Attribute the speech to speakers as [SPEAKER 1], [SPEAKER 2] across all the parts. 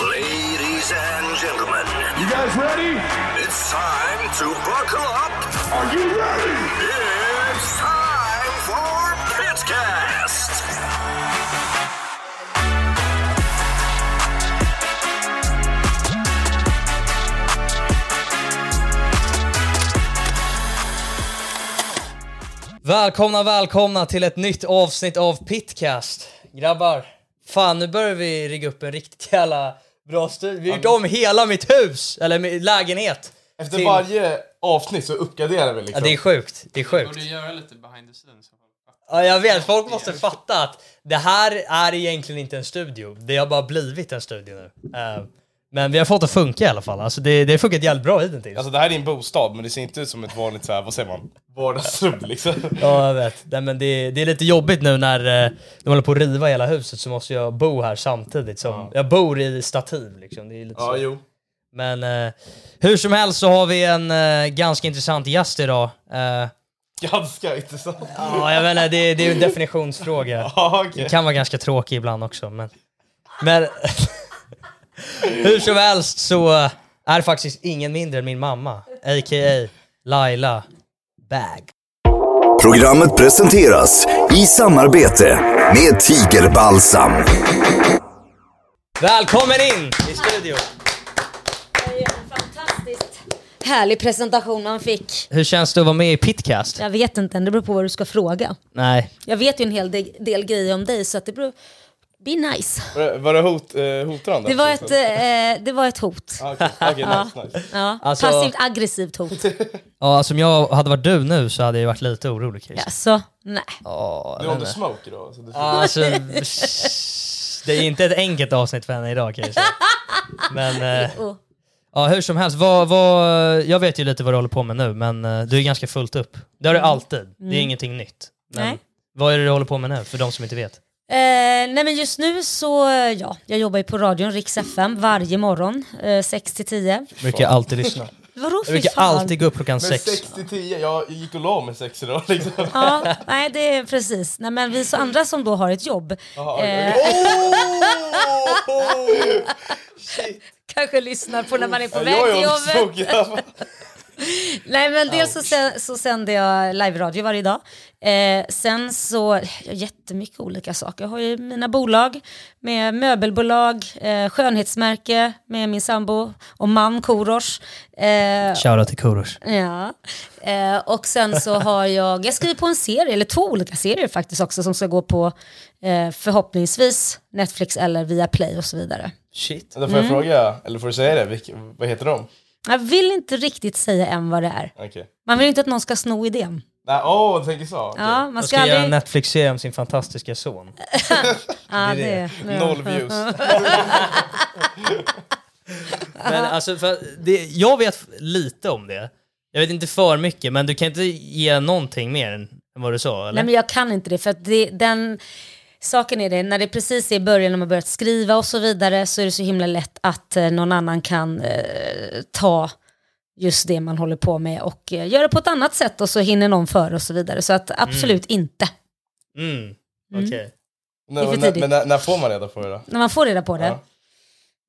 [SPEAKER 1] Ladies and gentlemen,
[SPEAKER 2] You guys ready?
[SPEAKER 1] it's time to buckle up.
[SPEAKER 2] Are you ready?
[SPEAKER 1] It's time for Pitcast.
[SPEAKER 3] Välkomna, välkomna till ett nytt avsnitt av Pitcast. Grabbar, fan nu börjar vi rigga upp en riktigt jävla bra studio. Vi har gjort om hela mitt hus, eller min lägenhet.
[SPEAKER 4] Efter
[SPEAKER 3] till-
[SPEAKER 4] varje avsnitt så uppgraderar vi
[SPEAKER 3] Ja,
[SPEAKER 4] liksom.
[SPEAKER 3] det är sjukt, det är
[SPEAKER 5] Borde
[SPEAKER 3] sjukt.
[SPEAKER 5] göra lite behind the scenes.
[SPEAKER 3] Ja, jag vet, folk måste fatta att det här är egentligen inte en studio. Det har bara blivit en studio nu. Eh, men vi har fått det att funka i alla fall. Alltså det, det har funkat jävelt bra hittills.
[SPEAKER 4] Alltså det här är din bostad men det ser inte ut som ett vanligt så här, vad säger man? Vardagsrum liksom.
[SPEAKER 3] Ja, jag vet. Nej, men det, det är lite jobbigt nu när eh, de håller på att riva hela huset så måste jag bo här samtidigt som jag bor i stativ. Liksom. Det är lite
[SPEAKER 4] Ja,
[SPEAKER 3] så.
[SPEAKER 4] jo.
[SPEAKER 3] Men eh, hur som helst så har vi en eh, ganska intressant gäst idag. Eh,
[SPEAKER 4] Ganska intressant.
[SPEAKER 3] ja, jag vet inte, det, det är en definitionsfråga.
[SPEAKER 4] Ja, okej.
[SPEAKER 3] Det kan vara ganska tråkig ibland också. Men, men hur som helst så är det faktiskt ingen mindre än min mamma, a.k.a. Laila Bag.
[SPEAKER 1] Programmet presenteras i samarbete med Tigerbalsam.
[SPEAKER 3] Välkommen in i studion!
[SPEAKER 6] Det är en fantastiskt härlig presentation man fick.
[SPEAKER 3] Hur känns det att vara med i Pitcast?
[SPEAKER 6] Jag vet inte det beror på vad du ska fråga.
[SPEAKER 3] Nej.
[SPEAKER 6] Jag vet ju en hel del, del grejer om dig så att det beror... Be nice.
[SPEAKER 4] Var det- Var det hot, eh, hotande?
[SPEAKER 6] Det var ett, eh, det var ett hot.
[SPEAKER 4] Ah, Okej, okej, nice, nice.
[SPEAKER 6] Ja,
[SPEAKER 3] Alltså-
[SPEAKER 6] Passivt aggressivt hot.
[SPEAKER 3] Ja, alltså om jag hade varit du nu så hade jag varit lite orolig Chris.
[SPEAKER 6] Ja, så, nej.
[SPEAKER 3] Ja,
[SPEAKER 4] Du
[SPEAKER 3] jag
[SPEAKER 4] har
[SPEAKER 3] vet
[SPEAKER 4] inte
[SPEAKER 3] inte.
[SPEAKER 4] smoke idag? Så du...
[SPEAKER 3] Ja, alltså, det är inte ett enkelt avsnitt för henne idag kan jag säga. Men eh,
[SPEAKER 6] Oh.
[SPEAKER 3] ja, hur som helst, vad, vad, jag vet ju lite vad du håller på med nu men eh, du är ganska fullt upp. Det har du alltid, det är ingenting nytt. Men
[SPEAKER 6] Mm. Nej.
[SPEAKER 3] vad är det du håller på med nu för de som inte vet?
[SPEAKER 6] Eh, nej men just nu så, ja, jag jobbar ju på radion, Rix FM, varje morgon, eh, 6 till 10.
[SPEAKER 3] Brukar alltid lyssna.
[SPEAKER 6] Vadå
[SPEAKER 3] Jag brukar alltid gå upp klockan
[SPEAKER 4] Men
[SPEAKER 3] sex.
[SPEAKER 4] 6 till 10, jag gick och la mig 6 idag liksom.
[SPEAKER 6] Ja, nej det är precis. Nej men vi så andra som då har ett jobb,
[SPEAKER 4] Jaha, okej,
[SPEAKER 6] eh,
[SPEAKER 4] okej.
[SPEAKER 6] kanske lyssnar på när man är på
[SPEAKER 4] Ja,
[SPEAKER 6] väg till jobbet. Nej men dels så, sä- så sänder jag live-radio varje dag. Eh, sen så, jag jättemycket olika saker. Jag har ju mina bolag med möbelbolag, eh, skönhetsmärke med min sambo och man Korosh. Eh,
[SPEAKER 3] Shoutout till Korosh.
[SPEAKER 6] ja. eh, och sen så har jag, jag skriver på en serie, eller två olika serier faktiskt också som ska gå på eh, förhoppningsvis Netflix eller via Play och så vidare.
[SPEAKER 3] Shit.
[SPEAKER 4] Då får jag fråga, eller får du säga det? Vilk, vad heter de?
[SPEAKER 6] Jag vill inte riktigt säga än vad det är.
[SPEAKER 4] Okej.
[SPEAKER 6] Man vill inte att någon ska sno idén.
[SPEAKER 4] Åh, du tänker så? Okej.
[SPEAKER 6] Ja, man
[SPEAKER 3] Jag
[SPEAKER 6] ska
[SPEAKER 3] ska göra en
[SPEAKER 6] aldrig...
[SPEAKER 3] Netflix-serie om sin fantastiska son.
[SPEAKER 6] Ja,
[SPEAKER 3] det är
[SPEAKER 6] det,
[SPEAKER 4] Noll views.
[SPEAKER 3] Men alltså, för det, jag vet lite om det. Jag vet inte för mycket, men du kan inte ge någonting mer än än vad du sa, eller?
[SPEAKER 6] Nej men jag kan inte det för att det, den saken är det, när det precis är i början när man börjat skriva och så vidare så är det så himla lätt att eh, någon annan kan eh, ta just det man håller på med och eh, göra på ett annat sätt och så hinner någon före och så vidare. Så att absolut inte.
[SPEAKER 3] Mm, okej.
[SPEAKER 4] Nej,
[SPEAKER 6] Det är för
[SPEAKER 4] men, när, men när, när får man reda på det då?
[SPEAKER 6] När man får reda på det.
[SPEAKER 4] Ja.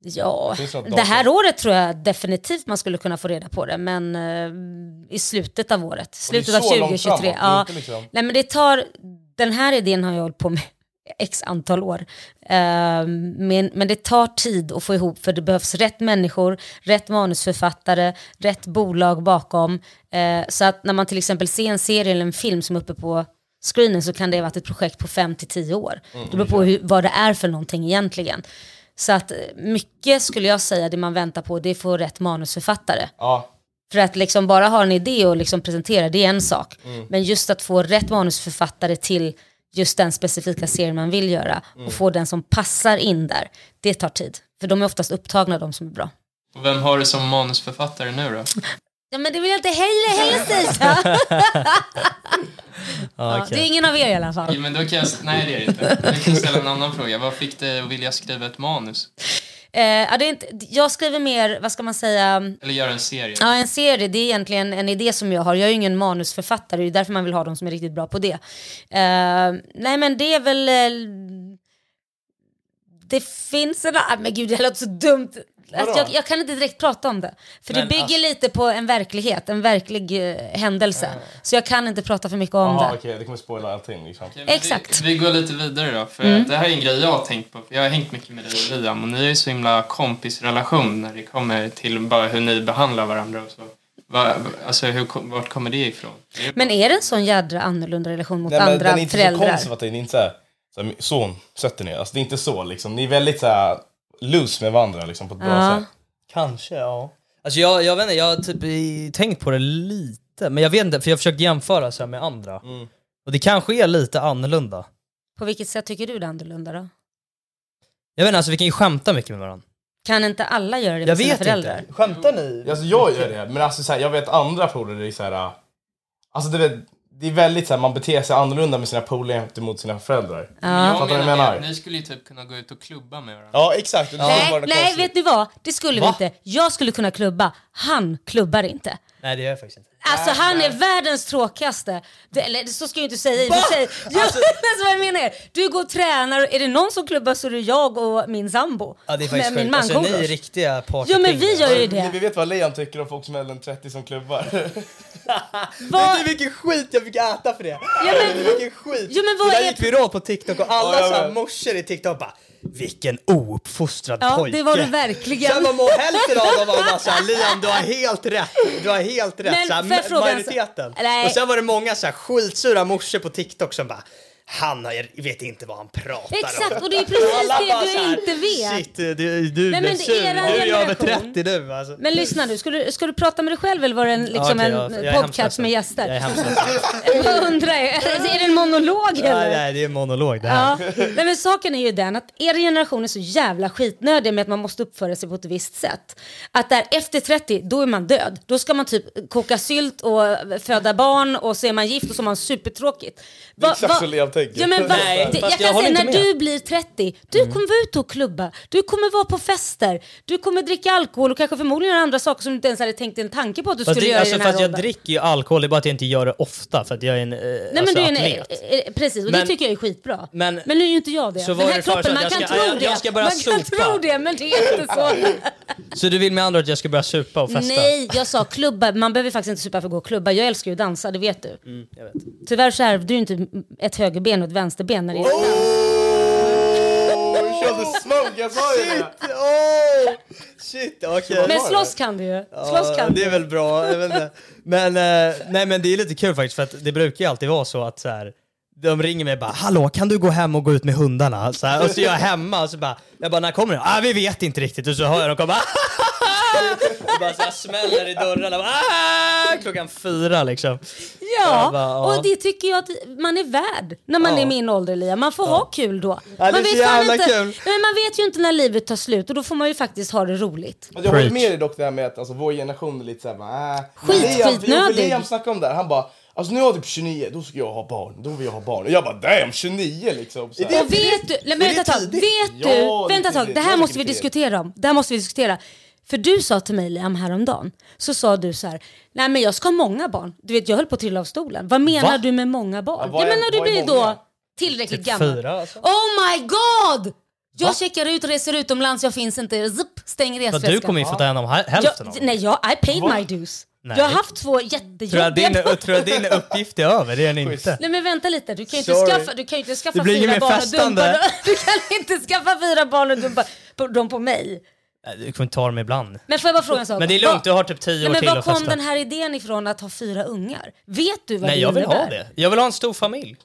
[SPEAKER 6] Ja,
[SPEAKER 4] det
[SPEAKER 6] det här året tror jag definitivt man skulle kunna få reda på det, men eh, i slutet av året. Slutet av
[SPEAKER 4] så långt
[SPEAKER 6] 2023.
[SPEAKER 4] framåt, det är
[SPEAKER 6] Ja.
[SPEAKER 4] inte liksom-
[SPEAKER 6] Nej men det tar, den här idén har jag hållit på med x antal år. Ehm, men, men det tar tid att få ihop för det behövs rätt människor, rätt manusförfattare, rätt bolag bakom. Eh, så att när man till exempel ser en serie eller en film som är uppe på screenen så kan det ha varit ett projekt på 5 till 10 år. Det beror på hur, vad det är för någonting egentligen. Så att eh, mycket skulle jag säga det man väntar på det är att få rätt manusförfattare.
[SPEAKER 4] Ja,
[SPEAKER 6] För att liksom bara ha en idé och liksom presentera, det är en sak. Men just att få rätt manusförfattare till just den specifika serien man vill göra och få den som passar in där, det tar tid. För de är oftast upptagna, de som är bra.
[SPEAKER 5] Och vem har du som manusförfattare nu då?
[SPEAKER 6] Ja men det vill jag inte heller, heller säga.
[SPEAKER 3] Ja, okej.
[SPEAKER 6] det är ingen av er i alla fall.
[SPEAKER 5] Ja, men då kan jag... Nej, det är det inte. Jag kan ställa en annan fråga. Vad fick dig att vilja skriva ett manus?
[SPEAKER 6] Eh, ja, det är inte, jag skriver mer, vad ska man säga,
[SPEAKER 5] Eller göra en serie?
[SPEAKER 6] Ja, en serie, det är egentligen en idé som jag har. Jag är ju ingen manusförfattare, det är därför man vill ha de som är riktigt bra på det. Eh, nej men det är väl... eh, det finns en... Ah, men gud, det låter så dumt. Alltså, jag, jag kan inte direkt prata om det. För det
[SPEAKER 3] Men
[SPEAKER 6] bygger
[SPEAKER 3] alltså-
[SPEAKER 6] lite på en verklighet, en verklig eh, händelse. Så jag kan inte prata för mycket om
[SPEAKER 4] Jaha
[SPEAKER 6] det.
[SPEAKER 4] okej, det kommer spoila allting liksom.
[SPEAKER 5] Men
[SPEAKER 6] Exakt.
[SPEAKER 5] Vi, vi går lite vidare då, för
[SPEAKER 6] Mm.
[SPEAKER 5] det här är en grej jag har tänkt på. Jag har hängt mycket med dig och Liam och ni är ju så himla kompisrelation när det kommer till bara hur ni behandlar varandra och så. Va, alltså hur, vart kommer det ifrån? Det
[SPEAKER 6] Men är det en sån jädra annorlunda relation mot
[SPEAKER 4] Nej, men
[SPEAKER 6] andra
[SPEAKER 4] den är inte så
[SPEAKER 6] föräldrar?
[SPEAKER 4] konservativ, det är inte såhär, såhär son, sätter ner. Alltså det är inte så liksom. Ni är väldigt såhär loose med varandra liksom på ett bra
[SPEAKER 6] Ja.
[SPEAKER 4] sätt.
[SPEAKER 3] Kanske, ja. Alltså jag, jag vet inte, jag har typ i- tänkt på det lite, men jag vet inte, för jag har försökt jämföra så här med andra.
[SPEAKER 4] Mm.
[SPEAKER 3] Och det kanske är lite annorlunda.
[SPEAKER 6] På vilket sätt tycker du det är annorlunda då?
[SPEAKER 3] Jag vet inte, alltså vi kan ju skämta mycket med varandra.
[SPEAKER 6] Kan inte alla göra det med
[SPEAKER 3] Jag
[SPEAKER 6] sina
[SPEAKER 3] vet
[SPEAKER 6] föräldrar?
[SPEAKER 3] inte. Skämtar ni?
[SPEAKER 4] Alltså jag gör det, men alltså såhär, jag vet andra polare, det är såhär... Alltså det är, det är väldigt såhär, man beter sig annorlunda med sina polare gentemot sina föräldrar.
[SPEAKER 5] Men jag
[SPEAKER 4] Fattar du vad jag
[SPEAKER 5] menar,
[SPEAKER 4] menar?
[SPEAKER 5] med, ni skulle ju typ kunna gå ut och klubba med varandra.
[SPEAKER 4] Ja exakt, bara
[SPEAKER 6] Nej, nej
[SPEAKER 4] konstigt.
[SPEAKER 6] vet ni vad? Det skulle
[SPEAKER 3] Va?
[SPEAKER 6] vi inte. Jag skulle kunna klubba. Han klubbar inte.
[SPEAKER 3] Nej det gör jag faktiskt inte.
[SPEAKER 6] Alltså han är världens tråkigaste. Det, eller så ska jag inte säga. Du säger, ja, alltså, vad jag menar är, du går och tränar, är det någon som klubbar så är det jag och min sambo.
[SPEAKER 3] Ja det är faktiskt
[SPEAKER 6] Med min
[SPEAKER 3] sjukt. Alltså, ni är riktiga party
[SPEAKER 6] Ja men vi gör ju det.
[SPEAKER 4] vi vet vad Leon tycker om folk som är äldre än 30 som klubbar.
[SPEAKER 6] Vad-
[SPEAKER 3] Vet du vilken skit jag fick äta för det?
[SPEAKER 6] Ja, men-
[SPEAKER 3] vilken skit!
[SPEAKER 6] Ja, men vad
[SPEAKER 3] det där
[SPEAKER 6] är-
[SPEAKER 3] gick viralt på TikTok och alla
[SPEAKER 4] Ja,
[SPEAKER 3] här
[SPEAKER 4] vet.
[SPEAKER 3] morsor i TikTok bara Vilken ouppfostrad
[SPEAKER 6] Ja,
[SPEAKER 3] pojke!
[SPEAKER 6] det var du verkligen.
[SPEAKER 3] Sen var må- hälften av dem var bara såhär Liam du har helt rätt, du har helt rätt,
[SPEAKER 6] Men
[SPEAKER 3] så här,
[SPEAKER 6] får jag
[SPEAKER 3] ma-
[SPEAKER 6] fråga en
[SPEAKER 3] majoriteten.
[SPEAKER 6] Nej.
[SPEAKER 3] Och sen var det många så här skitsura morsor på TikTok som bara han har, vet inte vad han pratar om.
[SPEAKER 6] Exakt, och det är precis det du inte vet.
[SPEAKER 3] Shit, du, du
[SPEAKER 6] Nej, men det är
[SPEAKER 3] sur, du är över
[SPEAKER 6] generation.
[SPEAKER 3] 30 nu alltså.
[SPEAKER 6] Men lyssna nu, ska du, ska du prata med dig själv eller var det en, liksom
[SPEAKER 3] Ja, okej,
[SPEAKER 6] en
[SPEAKER 3] jag- jag är
[SPEAKER 6] podcast med
[SPEAKER 3] Jag är
[SPEAKER 6] gäster?
[SPEAKER 3] hemskt ledsen.
[SPEAKER 6] Vad undrar jag, är det en monolog eller?
[SPEAKER 3] Nej, det är en monolog det här.
[SPEAKER 6] Ja. Nej, men saken är ju den att er generation är så jävla skitnödig med att man måste uppföra sig på ett visst sätt. Att där efter 30, då är man död. Då ska man typ koka sylt och föda barn och så är man gift och så har man supertråkigt. Va,
[SPEAKER 4] exakt Liam tänker.
[SPEAKER 6] Ja, men va,
[SPEAKER 3] Nej,
[SPEAKER 6] det, jag
[SPEAKER 3] jag
[SPEAKER 6] kan säga när
[SPEAKER 3] med.
[SPEAKER 6] du blir 30, du kommer vara ute och klubba, du kommer vara på fester, du kommer dricka alkohol och kanske förmodligen göra andra saker som du inte ens hade tänkt en tanke på att du
[SPEAKER 3] Fast,
[SPEAKER 6] skulle
[SPEAKER 3] det,
[SPEAKER 6] göra
[SPEAKER 3] alltså,
[SPEAKER 6] i den här
[SPEAKER 3] fast jag dricker ju alkohol, det är bara att jag inte gör det ofta för att jag är en eh,
[SPEAKER 6] Nej
[SPEAKER 3] alltså,
[SPEAKER 6] men du är en,
[SPEAKER 3] atlet.
[SPEAKER 6] eh, eh, precis, och det
[SPEAKER 3] Men-
[SPEAKER 6] tycker jag är skitbra. Men,
[SPEAKER 3] men-
[SPEAKER 6] nu är ju inte jag det.
[SPEAKER 3] Så
[SPEAKER 6] Den här
[SPEAKER 3] det
[SPEAKER 6] kroppen, man kan tro det. man kan tro det, men det är inte så.
[SPEAKER 3] Så du vill med andra ord att jag ska börja supa och festa?
[SPEAKER 6] Nej, jag sa klubba. Man behöver faktiskt inte supa för att gå och klubba. Jag älskar ju att dansa, det vet du.
[SPEAKER 3] Mm, vet.
[SPEAKER 6] Tyvärr så ärvde du inte ett högerben och ett vänsterben när det dans.
[SPEAKER 4] Oh, kör the smoke, jag sa ju det!
[SPEAKER 3] Oh, shit, okej.
[SPEAKER 6] Men slåss kan du ju. Slåss
[SPEAKER 3] Ja,
[SPEAKER 6] kan
[SPEAKER 3] det är väl bra. Men, eh, nej, men det är lite kul faktiskt för att det brukar ju alltid vara så att så här, de ringer mig och bara “Hallå, kan du gå hem och gå ut med hundarna?” så här, Och så är jag hemma och så bara, jag bara “När kommer du?” “Ah, vi vet inte riktigt” och så hör jag dem komma och bara så här smäller i dörrarna ah! klockan fyra liksom.
[SPEAKER 6] Ja,
[SPEAKER 3] Jag bara,
[SPEAKER 6] och det tycker jag att man är värd när man
[SPEAKER 3] Ja.
[SPEAKER 6] är min ålder Lia. Man får ha kul då.
[SPEAKER 3] det är
[SPEAKER 6] man, vet
[SPEAKER 3] jävla
[SPEAKER 6] inte,
[SPEAKER 3] kul.
[SPEAKER 6] Men man vet ju inte när livet tar slut och då får man ju faktiskt ha det roligt.
[SPEAKER 4] Jag håller
[SPEAKER 3] Preach.
[SPEAKER 4] med dig dock det här med att alltså, vår generation är lite såhär äh.
[SPEAKER 6] Skit- skitnödig.
[SPEAKER 4] för Liam snackade om det här, han bara Alltså jag är typ 29, då ska jag ha barn, då vill jag ha barn. Och jag bara damn, 29 liksom. Så här.
[SPEAKER 6] Och vet du, vänta ett tag, vet du,
[SPEAKER 4] Ja, det är
[SPEAKER 6] vänta ett tag, det här
[SPEAKER 4] Jag
[SPEAKER 6] måste vi
[SPEAKER 4] det är
[SPEAKER 6] diskutera om. Det här måste vi diskutera. För du sa till mig Liam häromdagen, så sa du så här, nej men jag ska ha många barn. Du vet jag höll på att trilla av stolen. Vad menar
[SPEAKER 3] Va?
[SPEAKER 6] du med många barn?
[SPEAKER 4] Ja, är-
[SPEAKER 6] men när du blir
[SPEAKER 4] många?
[SPEAKER 6] då tillräckligt
[SPEAKER 3] Typ
[SPEAKER 6] gammal.
[SPEAKER 3] fyra, alltså.
[SPEAKER 6] Oh my god! Jag
[SPEAKER 3] Va?
[SPEAKER 6] checkar ut, reser utomlands, jag finns inte, zup, stänger
[SPEAKER 3] Men
[SPEAKER 6] resväskan.
[SPEAKER 3] du kommer ju få ta hand om hä- hälften av
[SPEAKER 6] jag,
[SPEAKER 3] dem.
[SPEAKER 6] Nej, jag, I paid
[SPEAKER 4] Va?
[SPEAKER 6] my dues.
[SPEAKER 3] Nej.
[SPEAKER 6] Jag har haft två
[SPEAKER 3] jag
[SPEAKER 6] jättejobbiga barn.
[SPEAKER 3] tror jag din uppgift är över? Det är den inte.
[SPEAKER 6] Nej men vänta lite, du kan ju inte
[SPEAKER 3] Sorry.
[SPEAKER 6] skaffa, du kan inte skaffa fyra barn och dumpa dem. Du kan inte skaffa fyra barn och dumpa dem på mig.
[SPEAKER 3] Nej, Du kommer ta dem ibland.
[SPEAKER 6] Men får jag bara fråga en sak?
[SPEAKER 3] Men det är lugnt, du har typ tio
[SPEAKER 6] Nej,
[SPEAKER 3] år
[SPEAKER 6] men
[SPEAKER 3] till
[SPEAKER 6] var
[SPEAKER 3] att
[SPEAKER 6] kom
[SPEAKER 3] festa.
[SPEAKER 6] den här idén ifrån att ha fyra ungar? Vet du vad
[SPEAKER 3] Nej
[SPEAKER 6] det
[SPEAKER 3] jag vill
[SPEAKER 6] innebär?
[SPEAKER 3] ha det. Jag vill ha en stor familj.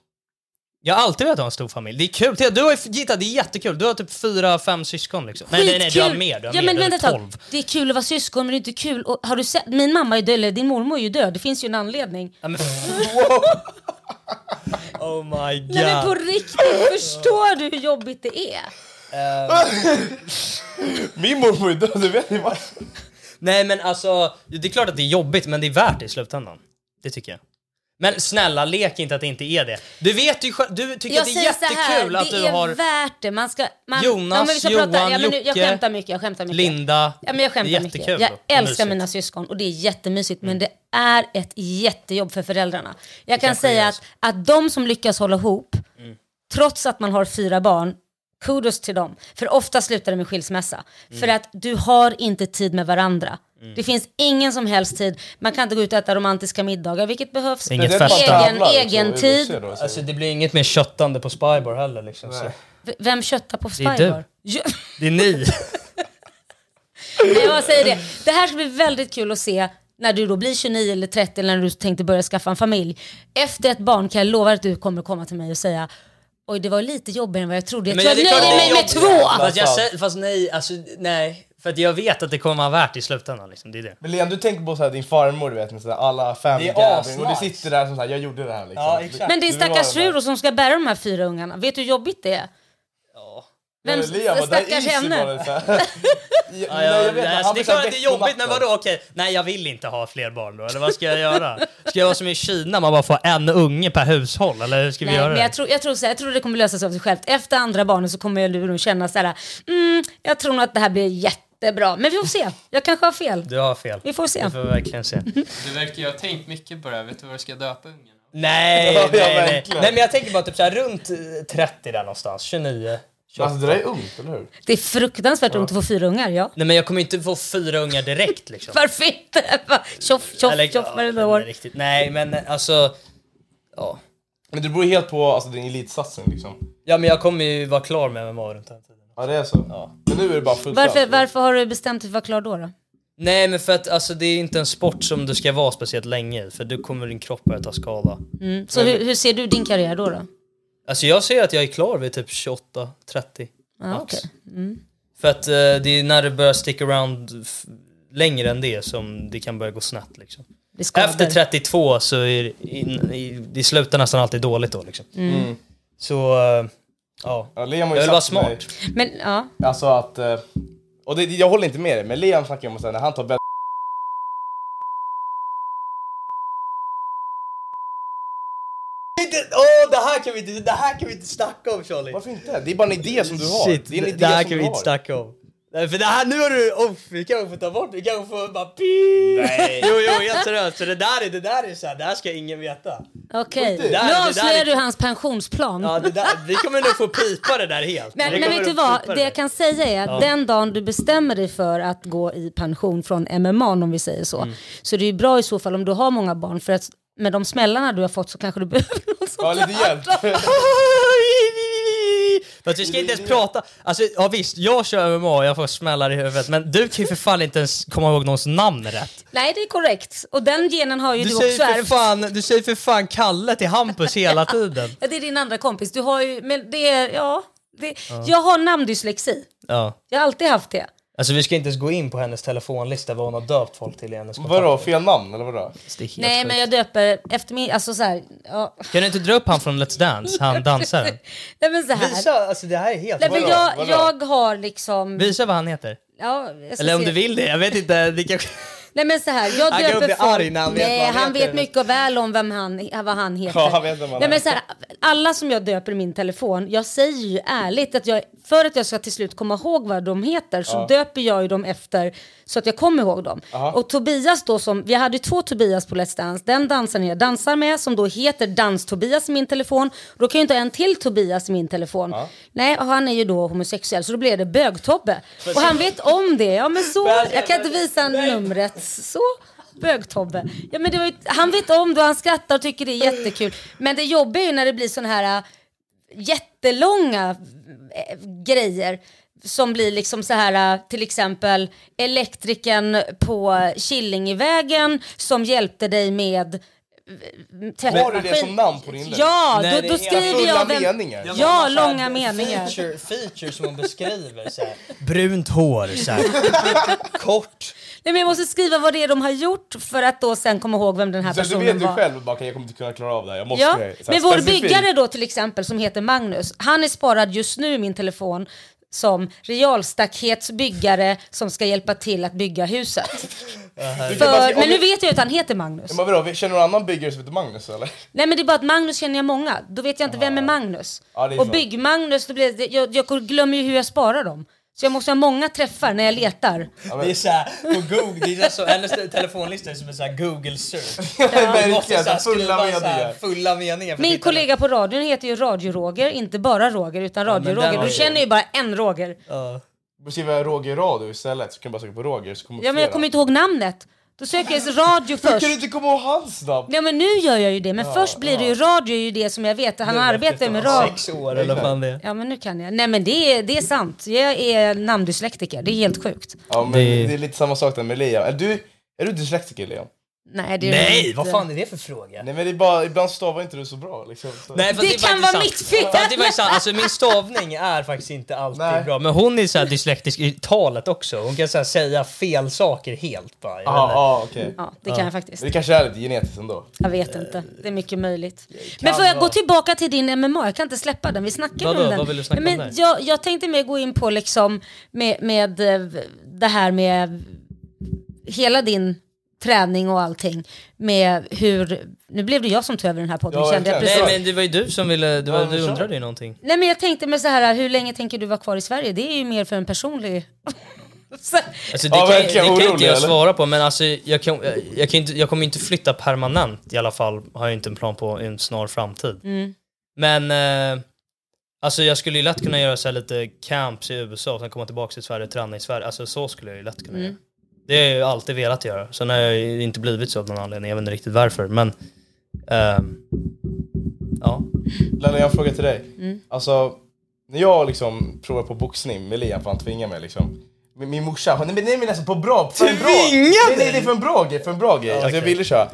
[SPEAKER 3] Jag har alltid velat ha en stor familj. Det är kul. Titta, Du har ju, Gita, det är jättekul. Du har typ fyra, fem syskon liksom. Nej, nej, nej, du har mer. Du har
[SPEAKER 6] ja,
[SPEAKER 3] mer.
[SPEAKER 6] men
[SPEAKER 3] du
[SPEAKER 6] vänta
[SPEAKER 3] tolv.
[SPEAKER 6] Det är kul att vara syskon men det är inte kul. Och har du sett, min mamma är död, eller din mormor är ju död. Det finns ju en anledning.
[SPEAKER 3] Ja, men, oh my god.
[SPEAKER 6] Nej men på riktigt, förstår du hur jobbigt det är?
[SPEAKER 4] Min mormor är död, det vet ni va?
[SPEAKER 3] Nej men alltså, det är klart att det är jobbigt men det är värt det i slutändan. Det tycker jag. Men snälla, lek inte att det inte är det. Du vet ju själv- du tycker
[SPEAKER 6] Jag
[SPEAKER 3] att det är
[SPEAKER 6] så här,
[SPEAKER 3] jättekul att
[SPEAKER 6] det
[SPEAKER 3] du
[SPEAKER 6] är
[SPEAKER 3] har
[SPEAKER 6] värt det. Man ska, man,
[SPEAKER 3] Jonas,
[SPEAKER 6] ja, men vi ska
[SPEAKER 3] Johan,
[SPEAKER 6] prata, ja, men nu, Jag
[SPEAKER 3] Jocke,
[SPEAKER 6] skämtar mycket, jag skämtar mycket.
[SPEAKER 3] Linda.
[SPEAKER 6] Ja, men jag skämtar
[SPEAKER 3] det är
[SPEAKER 6] mycket.
[SPEAKER 3] jättekul
[SPEAKER 6] Jag älskar.
[SPEAKER 3] Mm.
[SPEAKER 6] mina syskon och det är jättemysigt men det är ett jättejobb för föräldrarna. Jag kan
[SPEAKER 3] kanske är
[SPEAKER 6] säga att, att de som lyckas hålla ihop,
[SPEAKER 3] Mm.
[SPEAKER 6] trots att man har fyra barn, Kudos till dem. För ofta slutar det med skilsmässa. För att du har inte tid med varandra. Det finns ingen som helst tid. Man kan inte gå ut och äta romantiska middagar, vilket behövs.
[SPEAKER 3] Inget
[SPEAKER 4] Det är.
[SPEAKER 6] Egen-
[SPEAKER 4] tävlar också,
[SPEAKER 6] egen
[SPEAKER 4] UFC
[SPEAKER 6] tid.
[SPEAKER 4] då.
[SPEAKER 3] Alltså det blir inget mer köttande på Spybar heller liksom.
[SPEAKER 6] Vem köttar på
[SPEAKER 3] är du.
[SPEAKER 6] Spybar? Ja,
[SPEAKER 3] Det är ni.
[SPEAKER 6] Nej, jag säger det. Det här ska bli väldigt kul att se när du då blir 29 eller 30 eller när du tänkte börja skaffa en familj. Efter ett barn kan jag lova att du kommer komma till mig och säga Oj, det var lite jobbigare än vad jag trodde. Jag tror jag nöjer mig med två!
[SPEAKER 3] Fast, jag, fast nej, alltså nej. För att jag vet att det kommer vara värt i slutändan liksom. Det är det.
[SPEAKER 4] Men Liam, du tänker på så här, din farmor, du vet, med så här, alla family
[SPEAKER 3] Det är
[SPEAKER 4] och du sitter där som så här, jag gjorde det här liksom.
[SPEAKER 3] Ja, exakt.
[SPEAKER 6] Men din stackars
[SPEAKER 4] där.
[SPEAKER 6] fru som ska bära de här fyra ungarna, vet du hur jobbigt det är? Vem
[SPEAKER 4] Men och där
[SPEAKER 6] stackars henne?
[SPEAKER 4] Ja,
[SPEAKER 3] Ja,
[SPEAKER 4] nej,
[SPEAKER 3] ja,
[SPEAKER 4] jag vet,
[SPEAKER 3] nej,
[SPEAKER 4] han
[SPEAKER 3] alltså, det är klart att det är jobbigt, men vadå? Okej, nej jag vill inte ha fler barn då. Eller vad ska jag göra? Ska jag vara som i Kina, man bara får en unge per hushåll? Eller hur ska vi
[SPEAKER 6] Nej,
[SPEAKER 3] göra
[SPEAKER 6] men
[SPEAKER 3] det?
[SPEAKER 6] jag tror, jag, tror så här, jag tror det kommer lösa sig av sig självt. Efter andra barnet så kommer jag nog känna så här, mm, jag tror nog att det här blir jättebra. Men vi får se, jag kanske har fel.
[SPEAKER 3] Du har fel.
[SPEAKER 6] Vi får se.
[SPEAKER 3] Vi får verkligen se.
[SPEAKER 5] Du verkar ju ha tänkt mycket på det här. Vet du vad du ska döpa ungen?
[SPEAKER 3] Nej, nej, nej. Nej men jag tänker bara typ såhär runt eh, 30 där någonstans, 29. 28.
[SPEAKER 4] Alltså det där är ungt, eller hur?
[SPEAKER 6] Det är fruktansvärt ont att få fyra ungar, ja.
[SPEAKER 3] Nej men jag kommer inte få fyra ungar direkt liksom.
[SPEAKER 6] Varför inte? Tjoff, tjoff,
[SPEAKER 3] Eller,
[SPEAKER 6] tjoff
[SPEAKER 3] ja,
[SPEAKER 6] varenda
[SPEAKER 3] nej,
[SPEAKER 6] år.
[SPEAKER 3] Riktigt. Nej men alltså, ja.
[SPEAKER 4] Men det beror helt på alltså, din elitsatsning liksom.
[SPEAKER 3] Ja men jag kommer ju vara klar med MMA runt den tiden.
[SPEAKER 4] Ja, det är så. Men nu är det bara fullt
[SPEAKER 6] Varför,
[SPEAKER 4] ös.
[SPEAKER 6] varför har du bestämt dig för att vara klar då? då?
[SPEAKER 3] Nej men för att alltså, det är inte en sport som du ska vara speciellt länge i, för då kommer din kropp börja ta skada.
[SPEAKER 6] Mm. Så hur, hur ser du din karriär då? då?
[SPEAKER 3] Alltså jag ser att jag är klar vid typ 28, 30
[SPEAKER 6] Ja,
[SPEAKER 3] max.
[SPEAKER 6] okej.
[SPEAKER 3] För att eh, det är när du börjar stick around längre än det som det kan börja gå snett liksom.
[SPEAKER 6] Det.
[SPEAKER 3] Efter 32 så är det, in, i, det slutar nästan alltid dåligt då liksom.
[SPEAKER 4] Mm.
[SPEAKER 3] Så, eh, ja.
[SPEAKER 4] Ja, Liam har
[SPEAKER 3] Jag vill vara smart.
[SPEAKER 6] Men ja,
[SPEAKER 4] Alltså att... eh, Och det, jag håller inte med dig, men Liam snackar ju om att när han tar bädd...
[SPEAKER 3] Åh, det här kan vi inte, det här kan vi inte snacka om Charlie!
[SPEAKER 4] Varför inte? Det är bara en idé som du har.
[SPEAKER 3] Shit,
[SPEAKER 4] det är en idé
[SPEAKER 3] det här
[SPEAKER 4] som
[SPEAKER 3] kan
[SPEAKER 4] du
[SPEAKER 3] vi
[SPEAKER 4] har.
[SPEAKER 3] inte snacka om. Nej, för det här, nu har du, oh, vi kanske får ta bort vi kanske får bara pip.
[SPEAKER 4] Nej.
[SPEAKER 3] Jo, jo, helt seriöst. Så det där är, det där är så här, det här ska ingen veta.
[SPEAKER 6] okej.
[SPEAKER 3] det
[SPEAKER 6] Nu avslöjar
[SPEAKER 3] är-
[SPEAKER 6] du hans pensionsplan.
[SPEAKER 3] Ja, det där, vi kommer nog få pipa det där helt.
[SPEAKER 6] Men, men vet du vad, det jag kan säga är att den dagen du bestämmer dig för att gå i pension från MMA om vi säger så,
[SPEAKER 3] Mm.
[SPEAKER 6] så det är ju bra i så fall om du har många barn för att med de smällarna du har fått så kanske du behöver någon som
[SPEAKER 4] Ja, lite hjälp.
[SPEAKER 3] Fast vi ska inte ens prata, alltså ja visst, jag kör MMA och jag får smällar i huvudet, men du kan ju för fan inte ens komma ihåg någons namn rätt.
[SPEAKER 6] Nej det är korrekt. Och den genen har ju
[SPEAKER 3] Du
[SPEAKER 6] du,
[SPEAKER 3] säger,
[SPEAKER 6] också
[SPEAKER 3] för
[SPEAKER 6] ärvt.
[SPEAKER 3] fan, du säger för fan Kalle till Hampus hela tiden.
[SPEAKER 6] Ja, det är din andra kompis. Du har ju, men det är, ja. Det, Jag har namndyslexi.
[SPEAKER 3] Ja.
[SPEAKER 6] Jag har alltid haft det.
[SPEAKER 3] Alltså vi ska inte ens gå in på hennes telefonlista vad hon har döpt folk till i hennes
[SPEAKER 4] Vadå, fel namn eller vadå?
[SPEAKER 6] Nej men jag döper efter min, alltså så här, ja.
[SPEAKER 3] Kan du inte dra upp han från Let's Dance, han dansaren?
[SPEAKER 6] Nej men så här.
[SPEAKER 3] Visa, alltså det här är helt...
[SPEAKER 6] Nej, men
[SPEAKER 4] Vadå?
[SPEAKER 6] jag,
[SPEAKER 4] Vadå?
[SPEAKER 6] jag har liksom...
[SPEAKER 3] Visa vad han heter.
[SPEAKER 6] Ja, jag ska
[SPEAKER 3] Eller om
[SPEAKER 6] se.
[SPEAKER 3] du vill det, jag vet inte. Det kanske...
[SPEAKER 6] Nej men så här, jag
[SPEAKER 3] Han
[SPEAKER 6] döper
[SPEAKER 3] bli arg när han vet
[SPEAKER 6] Nej,
[SPEAKER 3] han
[SPEAKER 6] han vet mycket väl om vem han, vad han heter.
[SPEAKER 4] Ja, han vet vem han
[SPEAKER 6] Nej, men så här, alla som jag döper i min telefon, jag säger ju ärligt att jag, för att jag ska till slut komma ihåg vad de heter så döper jag ju dem efter så att jag kommer ihåg dem. Och Tobias då som, vi hade två Tobias på Let's Dance, den dansaren jag dansar med som då heter Dans-Tobias i min telefon. Då kan jag inte ha en till Tobias i min telefon. Nej, och han är ju då homosexuell så då blir det Bög-Tobbe. Och han vet om det, ja men så, jag kan inte visa numret, så. Bög-Tobbe. Ja, men det var ju, han vet om det och han skrattar och tycker det är jättekul. Men det jobbiga är ju när det blir såna här äh, jättelånga äh, grejer som blir liksom så här, äh, till exempel elektrikern på Killingevägen som hjälpte dig med
[SPEAKER 4] Har du det som namn på din länk?
[SPEAKER 6] Ja,
[SPEAKER 3] Nej,
[SPEAKER 6] då, då skriver jag vem...
[SPEAKER 4] meningar.
[SPEAKER 6] Ja, långa meningar.
[SPEAKER 3] Feature, feature som hon beskriver. Så här. Brunt hår, så här. kort.
[SPEAKER 6] Nej, men jag måste skriva vad det är de har gjort för att då sen komma ihåg vem den här
[SPEAKER 4] Så du
[SPEAKER 6] personen
[SPEAKER 4] vet ju
[SPEAKER 6] var.
[SPEAKER 4] själv bara, okej, jag kommer inte kunna klara av det här. Jag måste
[SPEAKER 6] Ja,
[SPEAKER 4] här
[SPEAKER 6] men vår
[SPEAKER 4] specifikt.
[SPEAKER 6] byggare då till exempel som heter Magnus, han är sparad just nu i min telefon som realstaketsbyggare som ska hjälpa till att bygga huset. För, men nu vet jag att han heter Magnus.
[SPEAKER 4] Men vadå, känner du någon annan byggare som heter Magnus eller?
[SPEAKER 6] Nej men det är bara att Magnus känner jag många, då vet jag inte vem är Magnus.
[SPEAKER 4] Ja, är
[SPEAKER 6] och. Bygg-Magnus, jag, jag glömmer ju hur jag sparar dem. Så jag måste ha många träffar när jag letar.
[SPEAKER 3] Det är såhär, på Google, det är så, hennes telefonlista är som en sån här Google search. Måste så här
[SPEAKER 4] fulla meningar.
[SPEAKER 3] Fulla meningar.
[SPEAKER 6] Min kollega på radion heter ju Radio-Roger, inte bara Roger utan Radio-Roger.
[SPEAKER 3] har
[SPEAKER 6] Du känner ju bara en Roger.
[SPEAKER 3] Ja.
[SPEAKER 4] Du skriver Roger Radio istället, så kan du bara söka på Roger så kommer
[SPEAKER 6] Ja men jag kommer inte ihåg namnet. Då söker jag radio
[SPEAKER 4] Hur
[SPEAKER 6] först.
[SPEAKER 4] kan du inte komma ihåg hans namn?
[SPEAKER 6] Ja men nu gör jag ju det, men först blir det ju radio ju det som jag vet, han arbetar med radio.
[SPEAKER 3] Sex år eller vad fan det.
[SPEAKER 6] Ja men nu kan jag. Nej men det är, det är sant, jag är namndyslektiker, det är helt sjukt.
[SPEAKER 4] Ja men
[SPEAKER 3] Det-
[SPEAKER 4] det... är lite samma sak där med Liam. Är du, är du dyslektiker Liam?
[SPEAKER 6] Nej det är
[SPEAKER 3] Nej,
[SPEAKER 6] inte.
[SPEAKER 3] vad fan är det för fråga?
[SPEAKER 4] Nej men det är bara, ibland stavar inte du så bra liksom. Så.
[SPEAKER 3] Nej,
[SPEAKER 6] Det
[SPEAKER 3] är
[SPEAKER 6] kan vara
[SPEAKER 3] sant.
[SPEAKER 6] mitt fel.
[SPEAKER 3] Fast det är faktiskt sant. Alltså, min stavning är faktiskt inte alltid
[SPEAKER 4] Nej.
[SPEAKER 3] bra. Men hon är så här dyslektisk i talet också. Hon kan så här säga fel saker helt bara.
[SPEAKER 4] Ja,
[SPEAKER 3] inte.
[SPEAKER 4] ja okej.
[SPEAKER 6] Ja det kan jag faktiskt.
[SPEAKER 4] Det kanske är lite genetiskt ändå.
[SPEAKER 6] Jag vet inte, det är mycket möjligt. Men får jag gå tillbaka till din MMA? Jag kan inte släppa den, vi snackade om den.
[SPEAKER 3] Vad vill du snacka om
[SPEAKER 6] Men
[SPEAKER 3] där?
[SPEAKER 6] jag, jag tänkte mer gå in på liksom med, med eh, det här med hela din träning och allting. Med hur, nu blev det jag som tog över den här podden
[SPEAKER 4] Ja,
[SPEAKER 6] kände jag precis.
[SPEAKER 3] Nej men det var ju du som ville, du, var,
[SPEAKER 4] Ja,
[SPEAKER 3] du undrade ju någonting.
[SPEAKER 6] Nej men jag tänkte med så här, hur länge tänker du vara kvar i Sverige? Det är ju mer för en personlig... Så-
[SPEAKER 3] Alltså, det,
[SPEAKER 4] Ja,
[SPEAKER 3] kan, det kan
[SPEAKER 4] orolig,
[SPEAKER 3] inte jag
[SPEAKER 4] eller?
[SPEAKER 3] svara på men alltså, jag, kan, jag, jag, kan inte, jag kommer inte flytta permanent i alla fall, har jag inte en plan på i en snar framtid.
[SPEAKER 6] Mm.
[SPEAKER 3] Men eh, alltså jag skulle ju lätt kunna göra så här lite camps i USA och sen komma tillbaka till Sverige och träna i Sverige. Alltså så skulle jag ju lätt kunna
[SPEAKER 6] Mm.
[SPEAKER 3] göra. Det har jag ju alltid velat göra. Sen har jag ju inte blivit så av någon anledning, jag vet inte riktigt varför. Men ehm, ja.
[SPEAKER 4] Lella, jag har en fråga till dig.
[SPEAKER 6] Mm.
[SPEAKER 4] Alltså, när jag liksom provar på boxning med Liam, för han tvingar mig liksom. Min, min morsa, hon, nej men alltså på bra, för en bra, nej, nej, det är för en bra grej, för en bra grej. alltså jag
[SPEAKER 3] okej.
[SPEAKER 4] ville köra.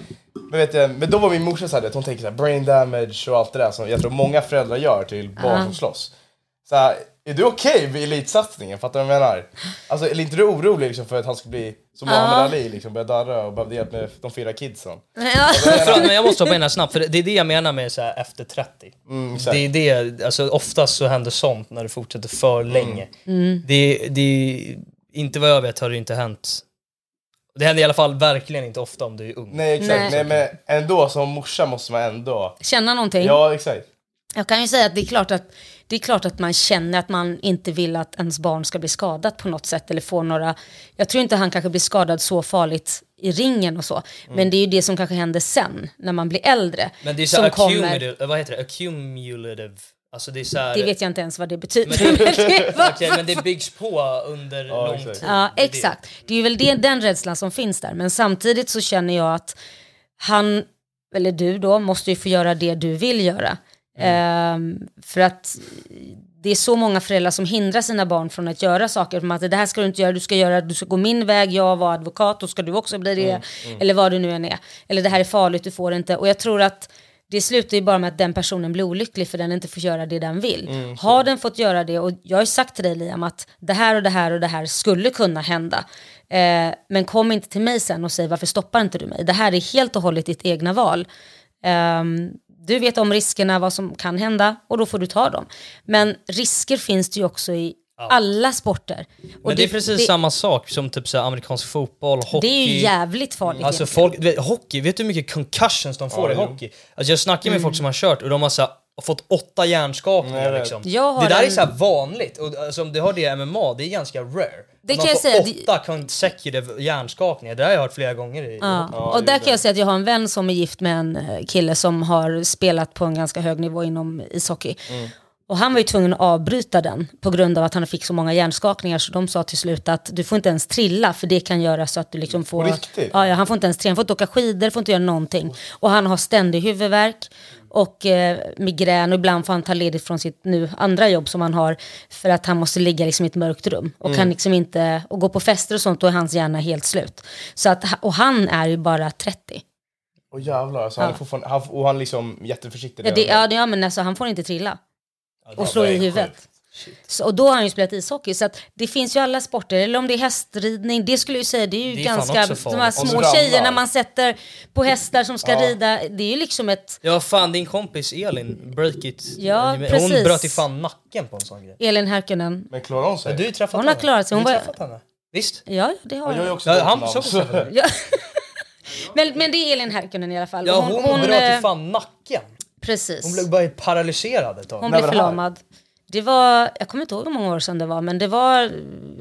[SPEAKER 4] Men, vet jag, men då var min morsa såhär, hon tänker såhär brain damage och allt det där som jag tror många föräldrar gör till barn
[SPEAKER 6] Ja.
[SPEAKER 4] som slåss. Så här, är du okej med elitsatsningen? Fattar du vad jag menar? Alltså är inte du orolig liksom för att han ska bli som Muhammad
[SPEAKER 6] Ja.
[SPEAKER 4] Ali, liksom börja darra och behöva hjälp med de fyra kidsen?
[SPEAKER 6] Ja.
[SPEAKER 3] Förlåt, men jag måste hoppa in här snabbt, för det är det jag menar med så här efter 30.
[SPEAKER 4] Mm.
[SPEAKER 3] Det är det, alltså oftast så händer sånt när det fortsätter för
[SPEAKER 4] Mm.
[SPEAKER 3] länge.
[SPEAKER 6] Mm.
[SPEAKER 3] Det, det, inte vad jag vet har det inte hänt. Det händer i alla fall verkligen inte ofta om du är ung.
[SPEAKER 4] Nej exakt,
[SPEAKER 6] Nej.
[SPEAKER 4] nej. men ändå som morsa måste man ändå...
[SPEAKER 6] Känna någonting?
[SPEAKER 4] Ja exakt.
[SPEAKER 6] Jag kan ju säga att det är klart att det är klart att man känner att man inte vill att ens barn ska bli skadat på något sätt eller få några... Jag tror inte han kanske blir skadad så farligt i ringen och så. Men det är ju det som kanske händer sen, när man blir äldre.
[SPEAKER 3] Mm. Men det är så
[SPEAKER 6] som
[SPEAKER 3] här
[SPEAKER 6] kommer-
[SPEAKER 3] accumulative, vad heter det? Accumulative. Alltså det är så här,
[SPEAKER 6] Det vet jag inte ens vad det betyder.
[SPEAKER 3] Men
[SPEAKER 6] Men det
[SPEAKER 3] Okej, men det byggs på under lång
[SPEAKER 4] exakt.
[SPEAKER 3] tid.
[SPEAKER 6] Ja, exakt. Det är ju väl det, den rädslan som finns där. Men samtidigt så känner jag att han, eller du då, måste ju få göra det du vill göra. Ehm, för att det är så många föräldrar som hindrar sina barn från att göra saker. Som att det här ska du inte göra, du ska, göra, du ska gå min väg, jag var advokat, då ska du också bli det. Eller vad det nu än är. Eller det här är farligt, du får inte. Och jag tror att det slutar ju bara med att den personen blir olycklig för den inte får göra det den vill. har den fått göra det, och jag har ju sagt till dig Liam att det här och det här och det här skulle kunna hända. Eh, men kom inte till mig sen och säg varför stoppar inte du mig? Det här är helt och hållet ditt egna val. Ehm, du vet om riskerna, vad som kan hända och då får du ta dem. Men risker finns det ju också i alla sporter. Och
[SPEAKER 3] Men det är precis samma sak som typ så amerikansk fotboll, hockey.
[SPEAKER 6] Det är ju jävligt farligt
[SPEAKER 3] Alltså folk, vet, hockey, vet du hur mycket concussions de får
[SPEAKER 4] Ja,
[SPEAKER 3] i hockey? Alltså jag snackar med
[SPEAKER 6] Mm.
[SPEAKER 3] folk som har kört och de har så här, fått åtta hjärnskakningar
[SPEAKER 4] Nej, jag
[SPEAKER 3] liksom.
[SPEAKER 6] Jag har
[SPEAKER 3] Det där är
[SPEAKER 6] en-
[SPEAKER 3] så här vanligt och alltså, om du har det i MMA, det är ganska rare.
[SPEAKER 6] Det
[SPEAKER 3] Man
[SPEAKER 6] kan jag
[SPEAKER 3] får
[SPEAKER 6] säga, det-
[SPEAKER 3] åtta consecutive hjärnskakningar, det har jag hört flera gånger i
[SPEAKER 6] Ja.
[SPEAKER 4] Ja,
[SPEAKER 6] och
[SPEAKER 4] det är
[SPEAKER 6] där kan jag säga att jag har en vän som är gift med en eh, kille som har spelat på en ganska hög nivå inom ishockey.
[SPEAKER 4] Mm.
[SPEAKER 6] Och han var ju tvungen att avbryta den på grund av att han fick så många hjärnskakningar så de sa till slut att du får inte ens trilla för det kan göra så att du liksom får...
[SPEAKER 4] Riktigt?
[SPEAKER 6] Ja, ja, han får inte ens trilla, han får inte åka skidor, får inte göra någonting. Och han har ständig huvudvärk och eh, migrän och ibland får han ta ledigt från sitt nu andra jobb som han har för att han måste ligga liksom i ett mörkt rum och kan liksom inte, och gå på fester och sånt då är hans hjärna helt slut. Så att, och han är ju bara 30.
[SPEAKER 4] Åh jävlar, alltså, han är
[SPEAKER 6] Ja.
[SPEAKER 4] fortfarande, han, och han liksom jätteförsiktig.
[SPEAKER 6] Ja, det, ja, det- ja men alltså han får inte trilla och slå i huvudet. Så, och då har han ju spelat ishockey. Så att det finns ju alla sporter, eller om det är hästridning, det skulle jag ju säga, det är ju
[SPEAKER 3] Det är
[SPEAKER 6] ganska,
[SPEAKER 3] också
[SPEAKER 6] de här små tjejerna man sätter på hästar som ska
[SPEAKER 4] Ja.
[SPEAKER 6] rida, det är ju liksom ett,
[SPEAKER 3] Ja fan din kompis Elin, Breakit,
[SPEAKER 6] Ja,
[SPEAKER 3] hon
[SPEAKER 6] precis.
[SPEAKER 3] bröt ju fan nacken på en sån grej.
[SPEAKER 6] Elin Härkönen.
[SPEAKER 4] Men klarar hon sig?
[SPEAKER 3] Ja, du har träffat
[SPEAKER 6] Hon har
[SPEAKER 3] henne.
[SPEAKER 6] klarat sig, hon
[SPEAKER 3] du har
[SPEAKER 6] var-
[SPEAKER 3] träffat henne. Visst?
[SPEAKER 6] Ja, det har
[SPEAKER 4] Ja, jag
[SPEAKER 6] hon.
[SPEAKER 4] också
[SPEAKER 3] Ja, han
[SPEAKER 4] namn,
[SPEAKER 3] såg
[SPEAKER 4] så-
[SPEAKER 3] så.
[SPEAKER 6] Ja. men, men det är Elin Härkönen i alla fall.
[SPEAKER 3] Ja
[SPEAKER 6] Och
[SPEAKER 3] hon, bröt
[SPEAKER 6] eh,
[SPEAKER 3] ju fan nacken.
[SPEAKER 6] Precis.
[SPEAKER 3] Hon blev bara paralyserad ett tag.
[SPEAKER 6] Hon blev förlamad. Det var, jag kommer inte ihåg hur många år sedan det var, men det var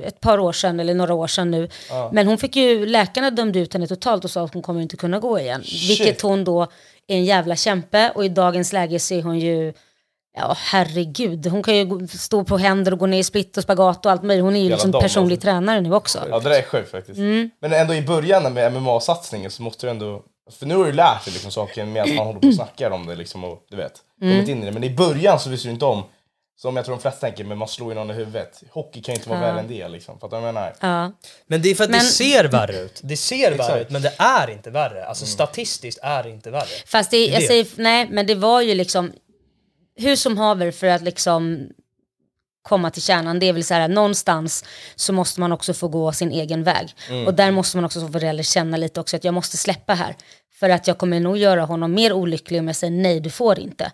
[SPEAKER 6] ett par år sedan eller några år sedan nu. Men hon fick ju, läkarna dömde ut henne totalt och sa att hon kommer inte kunna gå igen. Vilket hon då är en jävla kämpe och i dagens läge ser hon ju, ja herregud, hon kan ju stå på händer och gå ner i split och spagat och allt möjligt. Hon är ju
[SPEAKER 4] Jävla
[SPEAKER 6] liksom
[SPEAKER 4] dam,
[SPEAKER 6] personlig
[SPEAKER 4] alltså.
[SPEAKER 6] tränare nu också.
[SPEAKER 4] Ja det där är sjukt faktiskt.
[SPEAKER 6] Mm.
[SPEAKER 4] Men ändå i början med MMA-satsningen så måste du ändå... För nu har du lärt dig liksom saker med att man håller på och snackar om det liksom och du vet,
[SPEAKER 6] Mm.
[SPEAKER 4] kommit in i det. Men i början så visste du inte om, som jag tror de flesta tänker, men man slår ju någon i huvudet. Hockey kan ju inte vara värre än det liksom. Fattar du vad jag menar?
[SPEAKER 6] Ja.
[SPEAKER 3] Men det är för att
[SPEAKER 6] Men-
[SPEAKER 3] det ser värre ut. Det ser värre ut, men det är inte värre. Alltså statistiskt är det inte värre.
[SPEAKER 6] Fast det,
[SPEAKER 3] Det
[SPEAKER 6] jag
[SPEAKER 3] det.
[SPEAKER 6] säger, nej men det var ju liksom, hur som haver för att liksom komma till kärnan, det är väl så här någonstans så måste man också få gå sin egen väg. Och där måste man också som förälder känna lite också att jag måste släppa här. För att jag kommer nog göra honom mer olycklig om jag säger nej, du får inte.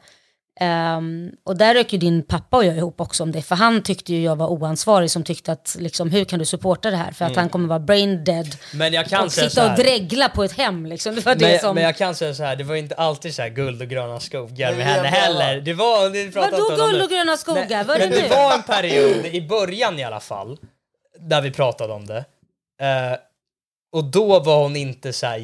[SPEAKER 6] Ehm, och där rök ju din pappa och jag ihop också om det, för han tyckte ju jag var oansvarig som tyckte att liksom, hur kan du supporta det här? För att han kommer vara brain dead
[SPEAKER 3] Men jag kan
[SPEAKER 6] och
[SPEAKER 3] säga
[SPEAKER 6] sitta och dregla på ett hem liksom. Det var det
[SPEAKER 3] Men,
[SPEAKER 6] som...
[SPEAKER 3] men jag kan säga så här, det var inte alltid så här guld och gröna skogar med
[SPEAKER 4] det
[SPEAKER 3] henne heller. Det var... Det
[SPEAKER 6] Vadå guld och gröna skogar?
[SPEAKER 3] Nej, men
[SPEAKER 6] det
[SPEAKER 3] det
[SPEAKER 6] nu?
[SPEAKER 3] var en period, i början i alla fall, där vi pratade om det. Eh, och då var hon inte så här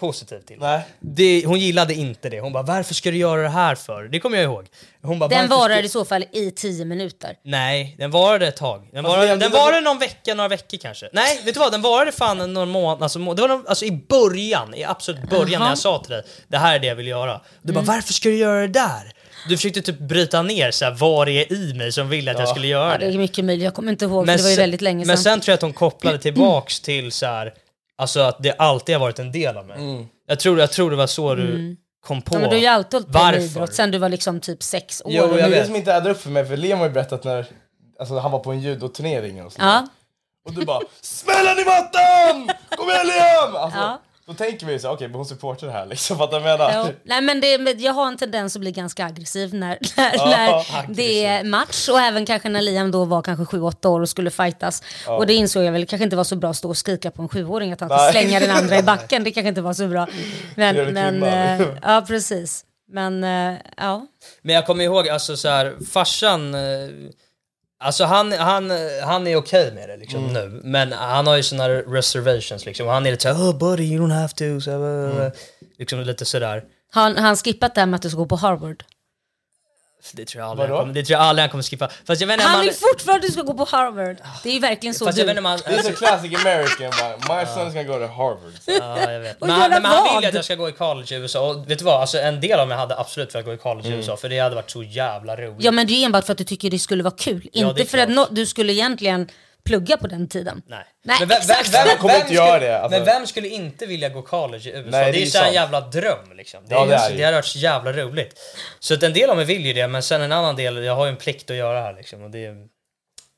[SPEAKER 3] jättepositiv till det.
[SPEAKER 4] Nej.
[SPEAKER 3] det. Hon gillade inte det. Hon bara, varför ska du göra det här för? Det kommer jag ihåg. Hon bara,
[SPEAKER 6] Den
[SPEAKER 3] "Varför
[SPEAKER 6] varar
[SPEAKER 3] ska-"
[SPEAKER 6] i så fall i tio minuter.
[SPEAKER 3] Nej, den varade ett tag. Den
[SPEAKER 4] Fast
[SPEAKER 3] varade,
[SPEAKER 4] det-
[SPEAKER 3] den
[SPEAKER 4] det-
[SPEAKER 3] varade någon vecka, några veckor kanske. Nej, vet du vad? Den varade fan någon månad. Alltså, må- det var någon, alltså i början, i absolut början när jag sa till dig, det här är det jag vill göra. Du
[SPEAKER 6] Mm.
[SPEAKER 3] bara, varför ska du göra det där? Du försökte typ bryta ner så här, vad det är i mig som ville att jag skulle göra
[SPEAKER 6] Ja, det
[SPEAKER 3] det.
[SPEAKER 6] är mycket möjligt, jag kommer inte ihåg för det var ju
[SPEAKER 3] sen-
[SPEAKER 6] väldigt länge
[SPEAKER 3] men
[SPEAKER 6] sedan.
[SPEAKER 3] sen tror jag att hon kopplade tillbaks till så här, alltså att det alltid har varit en del av mig. Jag, tror, jag tror det var så du kom på
[SPEAKER 6] Mm. ja, men du har ju alltid hållit på med
[SPEAKER 3] varför.
[SPEAKER 6] idrott sen du var liksom typ sex år.
[SPEAKER 3] Jo, jag
[SPEAKER 4] Det är
[SPEAKER 6] nu-
[SPEAKER 4] det
[SPEAKER 3] vet.
[SPEAKER 4] som inte addar upp för mig, för Liam har ju berättat när alltså, han var på en judoturnering och sånt
[SPEAKER 6] Ja.
[SPEAKER 4] Och du bara SMÄLL den i mattan! Kom igen Liam! Alltså,
[SPEAKER 6] Ja.
[SPEAKER 4] Då tänker vi ju så okej, men hon supportar det här liksom, fattar du menar?
[SPEAKER 6] Nej, men det, jag har en tendens att bli ganska aggressiv när, när,
[SPEAKER 4] Ja,
[SPEAKER 6] när det är match och även kanske när Liam då var kanske 7-8 år och skulle fightas. Och det insåg jag väl kanske inte var så bra att stå och skrika på en sjuåring att han ska slänga den andra i backen. Det kanske inte var så bra. Men, men eh, ja precis. Men eh, ja.
[SPEAKER 3] Men jag kommer ihåg, alltså så här, farsan... Alltså han, han, han är okej med det liksom nu, men han har ju såna reservations liksom. Och han är lite såhär oh buddy you don't have to, så här, liksom lite sådär.
[SPEAKER 6] Har han, han skippat det här med att du ska gå på Harvard?
[SPEAKER 3] Det tror jag aldrig
[SPEAKER 4] Vadå?
[SPEAKER 3] han kommer, det tror jag aldrig han kommer skippa. Fast jag vet inte om
[SPEAKER 6] Han vill fortfarande att du ska gå på Harvard. Det är verkligen så
[SPEAKER 3] Fast
[SPEAKER 6] du...
[SPEAKER 3] jag vet inte om han...
[SPEAKER 4] Det är så classic American my son's gonna go to Harvard.
[SPEAKER 3] Ja, jag vet.
[SPEAKER 6] Och
[SPEAKER 3] Men, han,
[SPEAKER 6] göra
[SPEAKER 3] men han vill
[SPEAKER 6] vad?
[SPEAKER 3] ju att jag ska gå i college i USA. Och vet du vad? Alltså, en del av mig hade absolut velat gå i college i USA, för det hade varit så jävla roligt.
[SPEAKER 6] Ja men det är enbart för att du tycker det skulle vara kul.
[SPEAKER 3] Det
[SPEAKER 6] inte
[SPEAKER 3] är
[SPEAKER 6] för att
[SPEAKER 3] klart.
[SPEAKER 6] no, du skulle egentligen plugga på den tiden.
[SPEAKER 3] Nej.
[SPEAKER 6] Nej,
[SPEAKER 3] men vem, vem,
[SPEAKER 6] exakt.
[SPEAKER 3] vem,
[SPEAKER 4] kommer
[SPEAKER 3] vem
[SPEAKER 4] inte göra
[SPEAKER 3] skulle,
[SPEAKER 4] det, alltså.
[SPEAKER 3] Men vem skulle inte vilja gå college i USA?
[SPEAKER 4] Nej,
[SPEAKER 3] det
[SPEAKER 4] det
[SPEAKER 3] är ju så en jävla dröm liksom. Det,
[SPEAKER 4] Ja,
[SPEAKER 3] är,
[SPEAKER 4] det är det.
[SPEAKER 3] hade varit så jävla roligt. Så att en del av mig vill ju det, men sen en annan del, jag har ju en plikt att göra här liksom. Och det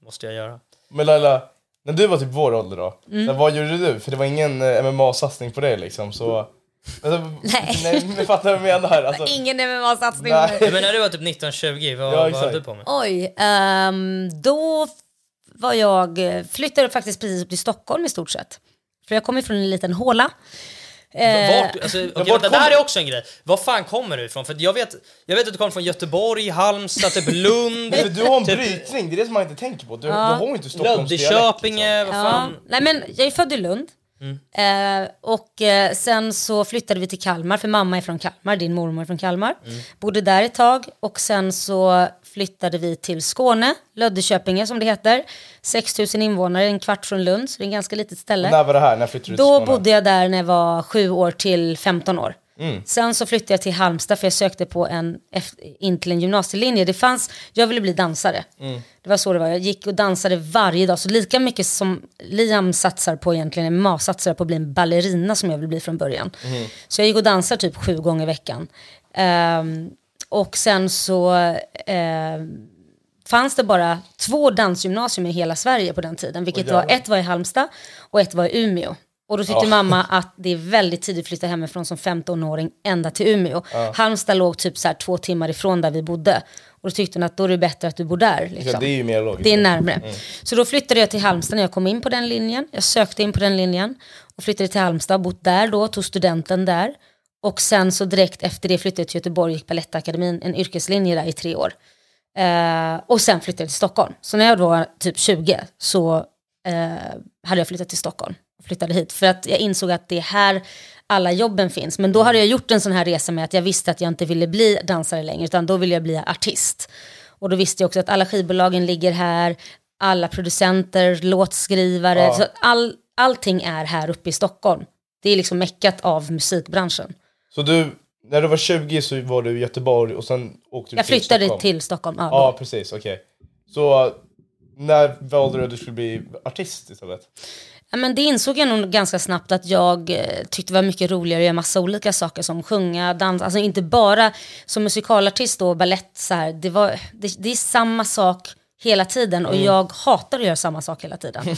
[SPEAKER 3] måste jag göra.
[SPEAKER 4] Men Laila, när du var typ vår ålder då,
[SPEAKER 6] Mm.
[SPEAKER 4] vad gjorde du? För det var ingen eh, MMA-satsning på dig liksom, så... Alltså,
[SPEAKER 6] Nej.
[SPEAKER 4] nej men fattar vad jag menar? Alltså,
[SPEAKER 6] Ingen MMA-satsning.
[SPEAKER 3] Men när du var typ 19-20, vad,
[SPEAKER 4] Ja,
[SPEAKER 3] vad höll du på med?
[SPEAKER 6] Oj, ehm, då var jag, flyttade faktiskt precis upp till Stockholm i stort sett. För jag kommer från en liten håla. Eh,
[SPEAKER 3] Vart, alltså, okej,
[SPEAKER 4] vart
[SPEAKER 3] det här är också en grej. Var fan kommer du ifrån? För jag vet, jag vet att du kommer från Göteborg, Halmstad, typ Lund.
[SPEAKER 4] men du har en
[SPEAKER 3] typ
[SPEAKER 4] brytning, det är det som man inte tänker på. Du, du har ju inte Stockholms
[SPEAKER 3] Luddeköpinge, vad
[SPEAKER 6] ja.
[SPEAKER 3] fan.
[SPEAKER 6] Nej men jag är född i Lund. Eh, och eh, sen så flyttade vi till Kalmar, för mamma är från Kalmar, din mormor är från Kalmar. Bodde där ett tag och sen så flyttade vi till Skåne, Löddeköpinge som det heter. 6000 invånare, en kvart från Lund, så det är en ganska litet ställe.
[SPEAKER 4] När var det här? När flyttade du till
[SPEAKER 6] Då
[SPEAKER 4] Skåne?
[SPEAKER 6] bodde jag där när jag var sju år till 15 år.
[SPEAKER 4] Mm.
[SPEAKER 6] Sen så flyttade jag till Halmstad för jag sökte på en, in till en gymnasielinje. Det fanns, jag ville bli dansare.
[SPEAKER 4] Mm.
[SPEAKER 6] Det var så det var. Jag gick och dansade varje dag. Så lika mycket som Liam satsar på egentligen, MMA satsar på att bli en ballerina som jag vill bli från början.
[SPEAKER 4] Mm.
[SPEAKER 6] Så jag gick och dansade typ sju gånger i veckan. Ehm, och sen så ehm, fanns det bara två dansgymnasium i hela Sverige på den tiden. Vilket var, ett var i Halmstad och ett var i Umeå. Och då tyckte
[SPEAKER 4] Ja.
[SPEAKER 6] mamma att det är väldigt tidigt att flytta hemifrån som 15-åring ända till Umeå. Halmstad låg typ så två timmar ifrån där vi bodde. Och då tyckte hon att då är det bättre att du bor där. Liksom.
[SPEAKER 4] Ja, det är ju mer logiskt.
[SPEAKER 6] Det är närmre. Så då flyttade jag till Halmstad när jag kom in på den linjen. Jag sökte in på den linjen och flyttade till Halmstad, bott där då, tog studenten där. Och sen så direkt efter det flyttade jag till Göteborg och gick Balettakademin, en yrkeslinje där i tre år. Eh, och sen flyttade jag till Stockholm. Så när jag då var typ 20 så eh, hade jag flyttat till Stockholm. Och flyttade hit för att jag insåg att det är här alla jobben finns. Men då hade jag gjort en sån här resa med att jag visste att jag inte ville bli dansare längre utan då ville jag bli artist. Och då visste jag också att alla skivbolagen ligger här, alla producenter, låtskrivare,
[SPEAKER 4] Ja.
[SPEAKER 6] så all, allting är här uppe i Stockholm. Det är liksom meckat av musikbranschen.
[SPEAKER 4] Så du, när du var 20 så var du i Göteborg och sen åkte du
[SPEAKER 6] Jag
[SPEAKER 4] till
[SPEAKER 6] flyttade
[SPEAKER 4] Stockholm?
[SPEAKER 6] till Stockholm. Ja,
[SPEAKER 4] Ja, precis. Okej. Så när valde du att du skulle bli artist istället?
[SPEAKER 6] Ja, men det insåg jag nog ganska snabbt att jag eh, tyckte var mycket roligare att göra massa olika saker som sjunga, dansa, alltså inte bara som musikalartist och ballett så här. Det, var, det, det är samma sak hela tiden och jag hatar att göra samma sak hela tiden.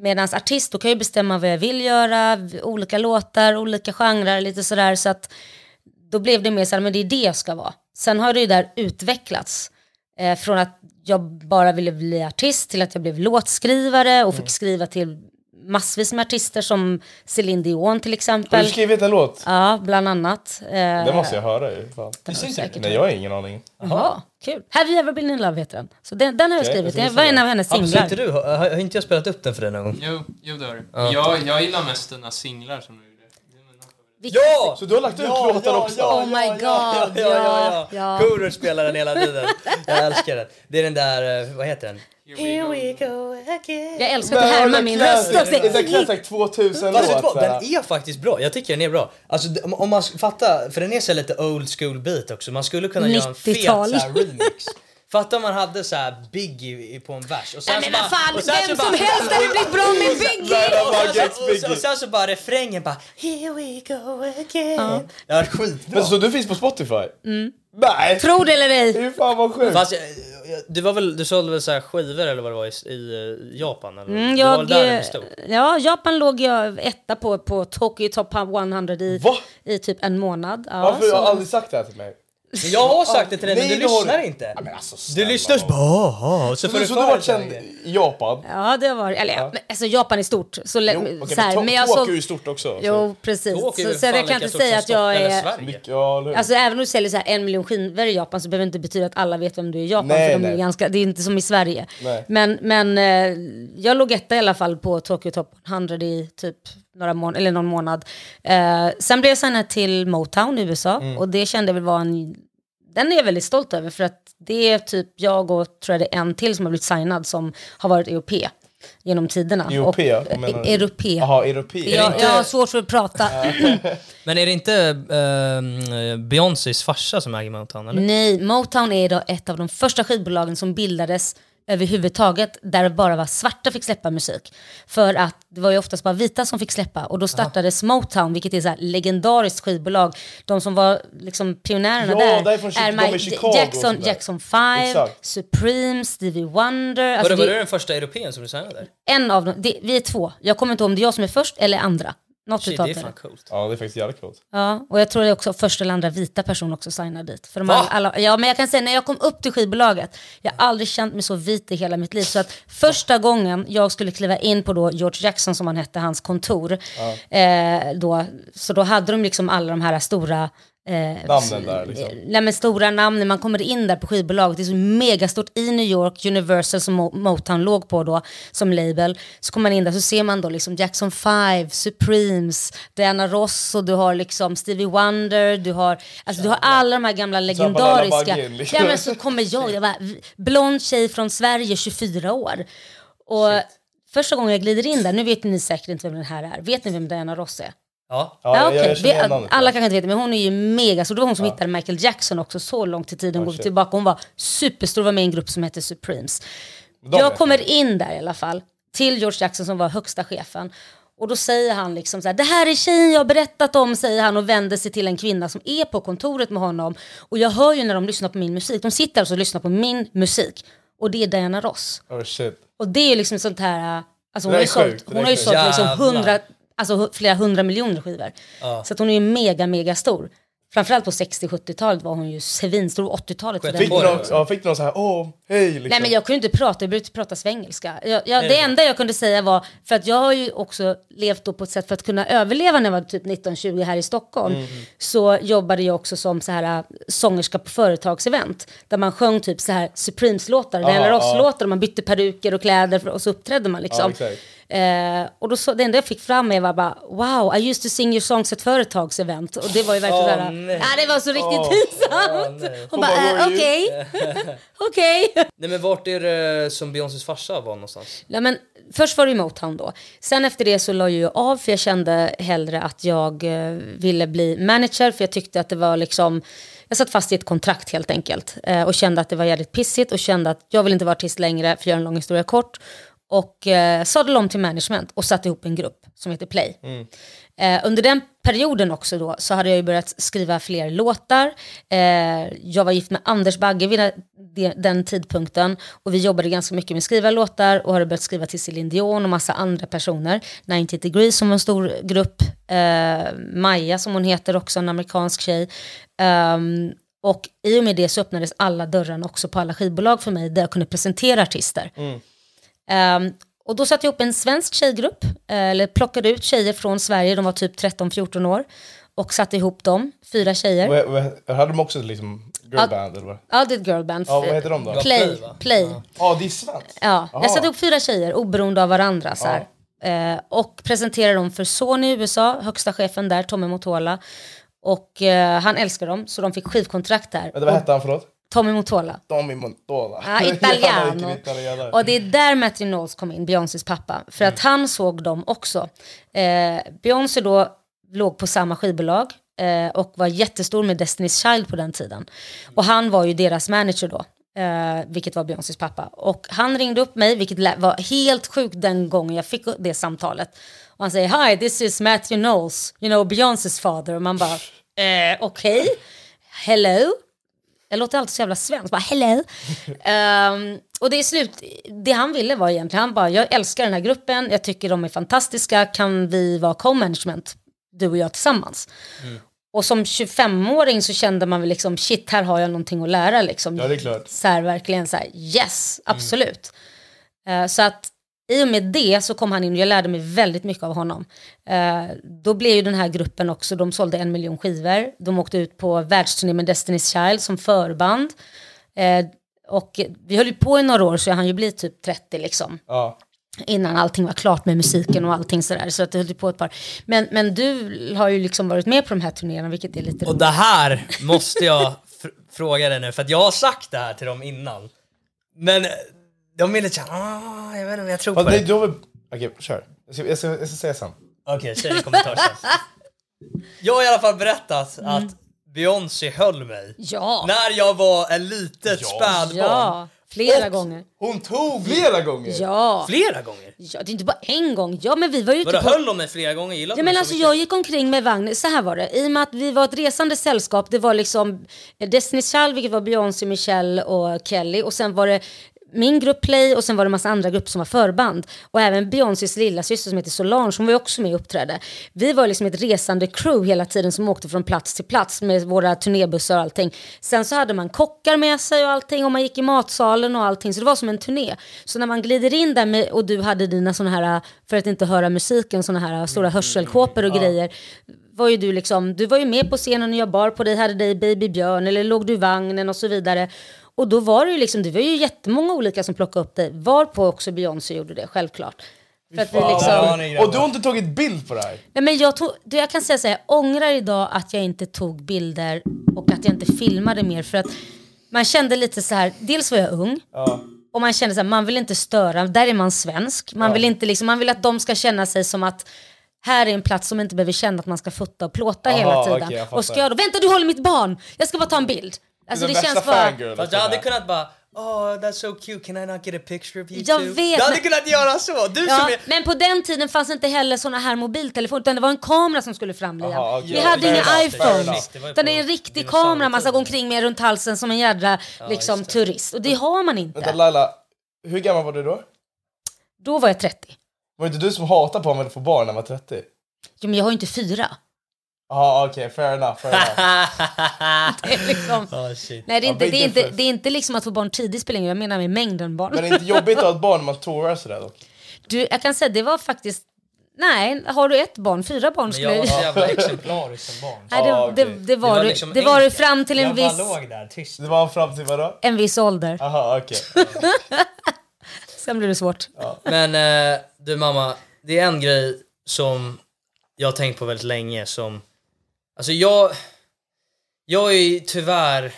[SPEAKER 6] Medan artist, då kan jag bestämma vad jag vill göra, olika låtar, olika genrer, lite sådär. Så att då blev det mer så här, men det är det jag ska vara. Sen har det ju där utvecklats. Eh, från att jag bara ville bli artist till att jag blev låtskrivare och fick skriva till massvis med artister som Céline Dion till
[SPEAKER 4] Har
[SPEAKER 6] exempel.
[SPEAKER 4] du skrivit en låt?
[SPEAKER 6] Ja, bland annat. Eh,
[SPEAKER 4] Det måste jag höra ju. Fan.
[SPEAKER 6] har
[SPEAKER 4] Nej, jag har ingen aning.
[SPEAKER 6] Jaha, kul. Have you ever been in love heter den. Så den, den har jag skrivit. Det var en av hennes
[SPEAKER 3] har
[SPEAKER 6] singlar.
[SPEAKER 3] inte du, har, har inte jag spelat upp den för dig någon gång?
[SPEAKER 5] Jo, jo det har du. Jag, jag gillar mest dina singlar som du.
[SPEAKER 6] Vilken-
[SPEAKER 3] Ja!
[SPEAKER 4] Så du har lagt ut låtar också?
[SPEAKER 6] Oh my god,
[SPEAKER 3] Ja, ja, ja.
[SPEAKER 6] ja.
[SPEAKER 3] Korosh spelar den hela tiden. Jag älskar den. Det är den där, eh, vad heter den?
[SPEAKER 5] Here we go.
[SPEAKER 6] Jag älskar att härma min röst också.
[SPEAKER 4] Det är Classic 2000
[SPEAKER 3] Fast vet
[SPEAKER 4] låt. såhär.
[SPEAKER 3] den är faktiskt bra. Jag tycker den är bra. Alltså om- om man fattar, för den är så lite old school beat också. Man skulle kunna göra en fet
[SPEAKER 6] 90-tal.
[SPEAKER 3] så här remix. Fatta om man hade så här Biggie på en vers. Och sen
[SPEAKER 6] Nej
[SPEAKER 3] så
[SPEAKER 6] men vad fan,
[SPEAKER 3] och sen så
[SPEAKER 6] vem
[SPEAKER 3] bara-
[SPEAKER 6] som helst hade blivit bra med Biggie!
[SPEAKER 3] Och sen, så- och, så-
[SPEAKER 4] Biggie.
[SPEAKER 3] och sen så bara refrängen bara Here we go again. Det var skitbra.
[SPEAKER 4] Men så du finns på Spotify? Nej!
[SPEAKER 6] Tro det eller ej.
[SPEAKER 4] Fy fan vad sjukt!
[SPEAKER 3] Jag- jag- du, var väl, du sålde väl så här skivor eller vad det var i, i eh, Japan? Eller?
[SPEAKER 6] Mm,
[SPEAKER 3] det var
[SPEAKER 6] jag,
[SPEAKER 3] väl där
[SPEAKER 6] eh,
[SPEAKER 3] det bestod?
[SPEAKER 6] ja, Japan låg jag etta på, på Tokyo Top 100 i,
[SPEAKER 4] Va?
[SPEAKER 6] i typ en månad. Ja,
[SPEAKER 4] Varför har
[SPEAKER 6] så-
[SPEAKER 4] du aldrig sagt det här till mig?
[SPEAKER 3] Men jag har sagt det till dig men
[SPEAKER 4] Nej,
[SPEAKER 3] du
[SPEAKER 4] det har
[SPEAKER 3] lyssnar
[SPEAKER 4] du.
[SPEAKER 3] inte.
[SPEAKER 4] Ja, men alltså,
[SPEAKER 3] Du
[SPEAKER 4] snälla
[SPEAKER 3] lyssnar så
[SPEAKER 4] nån.
[SPEAKER 3] bara och så får du
[SPEAKER 4] så du har varit känd i Japan?
[SPEAKER 6] Ja, det var eller, ja. men, alltså Japan är stort. Så, lä-
[SPEAKER 4] Jo, okej,
[SPEAKER 6] så här,
[SPEAKER 4] men,
[SPEAKER 6] men jag
[SPEAKER 4] Tokyo
[SPEAKER 6] såg,
[SPEAKER 4] är ju stort också.
[SPEAKER 6] Jo, precis.
[SPEAKER 3] Är
[SPEAKER 6] Så, så
[SPEAKER 3] fan
[SPEAKER 6] jag
[SPEAKER 3] lika
[SPEAKER 6] kan inte
[SPEAKER 3] stort
[SPEAKER 6] säga
[SPEAKER 3] som
[SPEAKER 6] att jag
[SPEAKER 3] Stockholm eller
[SPEAKER 6] är...
[SPEAKER 3] Sverige.
[SPEAKER 4] Ja, eller hur?
[SPEAKER 6] Alltså även om du säljer så här en miljon skivor i Japan så behöver det inte betyda att alla vet vem du är i Japan.
[SPEAKER 4] Nej,
[SPEAKER 6] för de är
[SPEAKER 4] nej.
[SPEAKER 6] ganska, det är inte som i Sverige.
[SPEAKER 4] Nej.
[SPEAKER 6] Men, men eh, jag låg etta i alla fall på Tokyo Top 100 i typ några mån- eller någon månad. Eh, sen blev jag signad till Motown i USA
[SPEAKER 4] Mm.
[SPEAKER 6] och det kände jag väl var en... Den är jag väldigt stolt över för att det är typ jag och tror jag det är en till som har blivit signad som har varit EOP genom tiderna.
[SPEAKER 4] EOP,
[SPEAKER 6] Och, eh,
[SPEAKER 4] menar du?
[SPEAKER 6] Europé.
[SPEAKER 4] Jaha, europé.
[SPEAKER 6] Jag, jag har svårt för att prata.
[SPEAKER 3] Men är det inte uh, Beyoncés farsa som äger Motown eller?
[SPEAKER 6] Nej, Motown är då ett av de första skivbolagen som bildades överhuvudtaget där det bara var svarta fick släppa musik. För att det var ju oftast bara vita som fick släppa och då startades Motown vilket är så här legendariskt skivbolag. De som var liksom pionjärerna
[SPEAKER 4] Ja,
[SPEAKER 6] där
[SPEAKER 4] därifrån
[SPEAKER 6] är
[SPEAKER 4] de är Chicago
[SPEAKER 6] Jackson. Jackson 5,
[SPEAKER 4] Exakt.
[SPEAKER 6] Supreme, Stevie Wonder.
[SPEAKER 3] Var,
[SPEAKER 6] Alltså
[SPEAKER 3] det, var
[SPEAKER 6] det-
[SPEAKER 3] du den första europeen som du signade där?
[SPEAKER 6] en av dem, det, vi är två. Jag kommer inte ihåg om det är jag som är först eller andra. Något
[SPEAKER 3] Shit,
[SPEAKER 6] utav
[SPEAKER 3] det är
[SPEAKER 6] det.
[SPEAKER 3] fan coolt.
[SPEAKER 4] Ja, det är faktiskt jävligt coolt.
[SPEAKER 6] Ja, och jag tror det är också första eller andra vita person också signar dit. För de
[SPEAKER 3] Va?
[SPEAKER 6] alla, alla, ja, men jag kan säga när jag kom upp till skivbolaget, jag har aldrig känt mig så vit i hela mitt liv. Så att första gången jag skulle kliva in på då George Jackson som han hette, hans kontor, eh, då, så då hade de liksom alla de här stora Eh,
[SPEAKER 4] Namnen där liksom.
[SPEAKER 6] Nej men stora namn, när man kommer in där på skivbolaget, det är så megastort i New York, Universal som Mo- Motown låg på då som label. Så kommer man in där så ser man då liksom Jackson 5, Supremes, Diana Ross och du har liksom Stevie Wonder, du har, alltså du har alla de här gamla legendariska.
[SPEAKER 4] Liksom.
[SPEAKER 6] Ja men så kommer jag, jag var blond tjej från Sverige, 24 år. Och första gången jag glider in där, nu vet ni säkert inte vem den här är, vet ni vem Diana Ross är?
[SPEAKER 3] Ja.
[SPEAKER 4] Ja,
[SPEAKER 6] Ja,
[SPEAKER 4] igen
[SPEAKER 6] Vi-. Alla kanske inte vet det, men hon är ju mega stor. Det var hon som hittade Michael Jackson också, så långt i tiden går vi tillbaka. Hon var superstor, var med i en grupp som hette Supremes.
[SPEAKER 4] De
[SPEAKER 6] jag kommer in där i alla fall, till George Jackson som var högsta chefen. Och då säger han liksom så här, det här är tjejen jag har berättat om, säger han och vänder sig till en kvinna som är på kontoret med honom. Och jag hör ju när de lyssnar på min musik, de sitter alltså och lyssnar på min musik. Och det är Diana Ross.
[SPEAKER 4] Oh shit.
[SPEAKER 6] Och det är liksom sånt här, alltså hon
[SPEAKER 4] Det
[SPEAKER 6] har
[SPEAKER 4] är
[SPEAKER 6] ju sålt,
[SPEAKER 4] det
[SPEAKER 6] hon
[SPEAKER 4] är
[SPEAKER 6] har ju sålt liksom hundra, alltså flera hundra miljoner skivor. Så att hon är ju mega, mega stor. framförallt på 60-70-talet var hon ju svinstor, 80-talet för den
[SPEAKER 4] Fick du
[SPEAKER 6] delen.
[SPEAKER 4] någon, ja, fick du någon så här, åh, hej liksom?
[SPEAKER 6] Nej men jag kunde inte prata, jag brukade prata svengelska. Jag, jag, det enda jag kunde säga var, för att jag har ju också levt då på ett sätt för att kunna överleva när jag var typ 19-20 här i Stockholm.
[SPEAKER 4] Mm.
[SPEAKER 6] Så jobbade jag också som så här, äh, sångerska på företagsevent. Där man sjöng typ så här Supremes-låtar,
[SPEAKER 4] Ja, ja.
[SPEAKER 6] Ross-låtar, och man bytte peruker och kläder för, och så uppträdde man liksom.
[SPEAKER 4] Ja, exakt.
[SPEAKER 6] Eh, och då så, det enda jag fick fram var bara wow, I used to sing your songs at företagsevent. Och det var ju verkligen såhär,
[SPEAKER 3] nej.
[SPEAKER 6] ja det var så riktigt
[SPEAKER 4] Åh,
[SPEAKER 6] pinsamt.
[SPEAKER 3] nej.
[SPEAKER 6] Hon bara, eh, okej, okej.
[SPEAKER 3] Nej men vart är det som Beyoncés farsa var någonstans?
[SPEAKER 6] Ja, men först var det ju Motown då. Sen efter det så la jag ju av för jag kände hellre att jag eh, ville bli manager för jag tyckte att det var liksom jag satt fast i ett kontrakt helt enkelt eh, och kände att det var jävligt pissigt och kände att jag vill inte vara artist längre för att göra en lång historia kort. Och eh, sadlade om till management och satte ihop en grupp som heter Play. Eh, under den perioden också då så hade jag ju börjat skriva fler låtar. Eh, jag var gift med Anders Bagge vid de- den tidpunkten och vi jobbade ganska mycket med att skriva låtar och hade börjat skriva till Céline Dion och massa andra personer. 90 Degrees som var en stor grupp, eh, Maja som hon heter också, en amerikansk tjej. Ehm, och i och med det så öppnades alla dörrarna också på alla skivbolag för mig där jag kunde presentera artister. Ehm, och då satte jag upp en svensk tjejgrupp, eh, eller plockade ut tjejer från Sverige, de var typ 13-14 år. Och satte ihop dem, fyra tjejer.
[SPEAKER 4] Vad- Hade de också liksom girlband?
[SPEAKER 6] Ja, det är ett girlband.
[SPEAKER 4] Ja, vad heter de då?
[SPEAKER 6] Play.
[SPEAKER 3] Play.
[SPEAKER 4] Ja, det är svenskt.
[SPEAKER 6] Ja,
[SPEAKER 4] Aha.
[SPEAKER 6] jag satte ihop fyra tjejer oberoende av varandra. Så här. Eh, och presenterade dem för Sony i USA, högsta chefen där, Tommy Motola. Och eh, han älskar dem, så de fick skivkontrakt där.
[SPEAKER 4] Vänta, vad hette han förlåt?
[SPEAKER 6] Tommy Motola.
[SPEAKER 4] Tommy Montola.
[SPEAKER 6] Ja, italiano. Och det är där Matthew Knowles kom in, Beyoncés pappa. För att han såg dem också. Eh, Beyoncé då låg på samma skivbolag eh, och var jättestor med Destiny's Child på den tiden. Och han var ju deras manager då. Eh, vilket var Beyoncés pappa. Och han ringde upp mig, vilket var helt sjukt den gången jag fick det samtalet. Och han säger Hi, this is Matthew Knowles, you know Beyoncés father. Och man bara, eh, okej, hello. Jag låter alltid så jävla svensk, bara hello. Ehm, och det är slut, det han ville var egentligen, han bara, jag älskar den här gruppen, jag tycker de är fantastiska, kan vi vara co-management, du och jag tillsammans? Och som 25-åring så kände man väl liksom, shit, här har jag någonting att lära liksom.
[SPEAKER 4] Ja, det är klart.
[SPEAKER 6] Så här, verkligen så här, yes, absolut. Eh, så att i och med det så kom han in och jag lärde mig väldigt mycket av honom. Eh, då blev ju den här gruppen också, de sålde en miljon skivor. De åkte ut på världsturné med Destiny's Child som förband. Eh, och vi höll ju på i några år så jag hann ju bli typ 30 liksom.
[SPEAKER 4] Ja.
[SPEAKER 6] Innan allting var klart med musiken och allting sådär. Så att det höll ju på ett par. Men, men du har ju liksom varit med på de här turnéerna vilket är lite
[SPEAKER 3] Och
[SPEAKER 6] roligt.
[SPEAKER 3] det här måste jag fr- fråga dig nu, för att jag har sagt det här till dem innan. Men de är lite såhär, ah, jag vet inte om jag tror på
[SPEAKER 4] nej,
[SPEAKER 3] det.
[SPEAKER 4] du har väl... Okej, kör. Jag ska, jag ska, jag ska säga sen.
[SPEAKER 3] Okej, säg det i kommentarsfältet. Jag har i alla fall berättat att Beyoncé höll mig.
[SPEAKER 6] Ja,
[SPEAKER 3] När jag var en litet
[SPEAKER 4] Ja.
[SPEAKER 3] spädbarn.
[SPEAKER 6] ja, flera
[SPEAKER 3] Och-
[SPEAKER 6] gånger.
[SPEAKER 4] Hon tog flera gånger!
[SPEAKER 6] Ja.
[SPEAKER 3] Flera gånger.
[SPEAKER 6] ja, det är inte bara en gång. Ja, men vi var ju
[SPEAKER 3] Vadå,
[SPEAKER 6] på...
[SPEAKER 3] höll de mig flera gånger? Gillade
[SPEAKER 6] Ja,
[SPEAKER 3] de
[SPEAKER 6] men alltså,
[SPEAKER 3] mycket?
[SPEAKER 6] jag gick omkring med vagn, så här var det, i och med att vi var ett resande sällskap, det var liksom Destiny's Child, vilket var Beyoncé, Michelle och Kelly, och sen var det min grupp Play och sen var det massa andra grupper som var förband. Och även Beyoncés lilla syster som heter Solange, hon var ju också med och uppträdde. Vi var liksom ett resande crew hela tiden som åkte från plats till plats med våra turnébussar och allting. Sen så hade man kockar med sig och allting och man gick i matsalen och allting. Så det var som en turné. Så när man glider in där med, och du hade dina såna här, för att inte höra musiken, såna här stora hörselkåpor och grejer var ju du liksom, du var ju med på scenen och jag bar på dig, hade dig Baby Björn eller låg du i vagnen och så vidare. Och då var det ju liksom, det var ju jättemånga olika som plockade upp dig, varpå också Beyoncé gjorde det, självklart. För att vi liksom,
[SPEAKER 3] Ja.
[SPEAKER 4] Och du har inte tagit bild på det här?
[SPEAKER 6] Nej, men jag, tog, det jag kan säga så här, jag ångrar idag att jag inte tog bilder och att jag inte filmade mer för att man kände lite så här, dels var jag ung
[SPEAKER 4] Ja.
[SPEAKER 6] och man kände så här, man vill inte störa, där är man svensk, man vill inte liksom, man vill att de ska känna sig som att här är en plats som inte behöver känna att man ska fota och plåta
[SPEAKER 4] Aha,
[SPEAKER 6] hela tiden.
[SPEAKER 4] fattar.
[SPEAKER 6] och ska jag då, vänta du håller mitt barn, jag ska bara ta en bild. Alltså det
[SPEAKER 4] den
[SPEAKER 6] känns bara...
[SPEAKER 4] fangirl.
[SPEAKER 3] Fast jag hade kunnat bara, oh that's so cute, can I not get a picture of you
[SPEAKER 6] Jag
[SPEAKER 3] too?
[SPEAKER 6] vet,
[SPEAKER 3] jag hade
[SPEAKER 6] men-
[SPEAKER 3] kunnat göra så! Du
[SPEAKER 6] Ja,
[SPEAKER 3] som är...
[SPEAKER 6] men på den tiden fanns inte heller såna här mobiltelefoner utan det var en kamera som skulle fram Liam.
[SPEAKER 4] Aha, okej.
[SPEAKER 6] Vi hade inga iPhones.
[SPEAKER 3] Det
[SPEAKER 6] Utan det är en riktig kamera man ska gå omkring med runt halsen som en jädra liksom,
[SPEAKER 3] just det.
[SPEAKER 6] turist. Och det har man inte.
[SPEAKER 4] Vänta Laila, hur gammal var du då?
[SPEAKER 6] Då var jag 30.
[SPEAKER 4] Var det inte du som hatade på att få barn när man var 30?
[SPEAKER 6] Jo, men jag har ju inte fyra.
[SPEAKER 4] Ja okej, fair enough. Fair enough.
[SPEAKER 6] Det är liksom,
[SPEAKER 3] Oh, shit.
[SPEAKER 6] nej, det är,
[SPEAKER 4] Ja,
[SPEAKER 6] inte, det, är inte, det är inte liksom att få barn tidigt spelar ingen jag menar med mängden barn.
[SPEAKER 4] Men det är inte jobbigt att ha ett barn när man tourar sådär dock?
[SPEAKER 6] Du, jag kan säga det var faktiskt, nej, har du ett barn, fyra barn
[SPEAKER 3] Men
[SPEAKER 6] skulle
[SPEAKER 3] jag var
[SPEAKER 6] jag
[SPEAKER 3] så jävla exemplarisk som barn.
[SPEAKER 6] Nej, det,
[SPEAKER 4] Ja,
[SPEAKER 6] det,
[SPEAKER 4] okej.
[SPEAKER 6] det var, du,
[SPEAKER 3] liksom
[SPEAKER 6] det var du fram till en
[SPEAKER 3] jag
[SPEAKER 6] viss,
[SPEAKER 3] bara låg där tyst.
[SPEAKER 4] Det var fram till vadå?
[SPEAKER 6] en viss ålder.
[SPEAKER 4] Aha okej.
[SPEAKER 6] Sen blev det svårt.
[SPEAKER 3] Men eh, du mamma, det är en grej som jag har tänkt på väldigt länge som... Alltså jag... Jag är ju tyvärr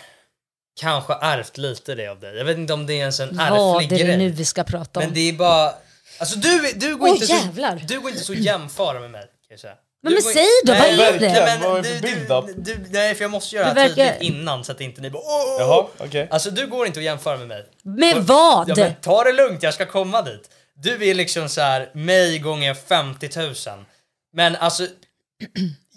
[SPEAKER 3] kanske ärvt lite det av dig. Jag vet inte om det är ens en
[SPEAKER 6] Vad
[SPEAKER 3] ärftlig
[SPEAKER 6] är det
[SPEAKER 3] grej.
[SPEAKER 6] nu vi ska prata om?
[SPEAKER 3] Men det är bara... Alltså du, du, går
[SPEAKER 6] Åh,
[SPEAKER 3] inte
[SPEAKER 6] jävlar.
[SPEAKER 3] så, du går inte så jämföra med mig. Kan jag säga.
[SPEAKER 6] Men, men säg då, vad
[SPEAKER 3] Nej,
[SPEAKER 6] är
[SPEAKER 4] verkligen.
[SPEAKER 6] det?
[SPEAKER 3] Nej, men
[SPEAKER 4] Vad är
[SPEAKER 3] du,
[SPEAKER 4] för
[SPEAKER 3] du, du, nej, för jag måste göra det tydligt innan så att inte ni bara åh!
[SPEAKER 4] Jaha, okej.
[SPEAKER 3] Alltså du går inte att jämföra med mig.
[SPEAKER 6] Med vad?
[SPEAKER 3] Ja, men ta det lugnt, jag ska komma dit. Du är liksom så här mig gånger 50 000. Men alltså,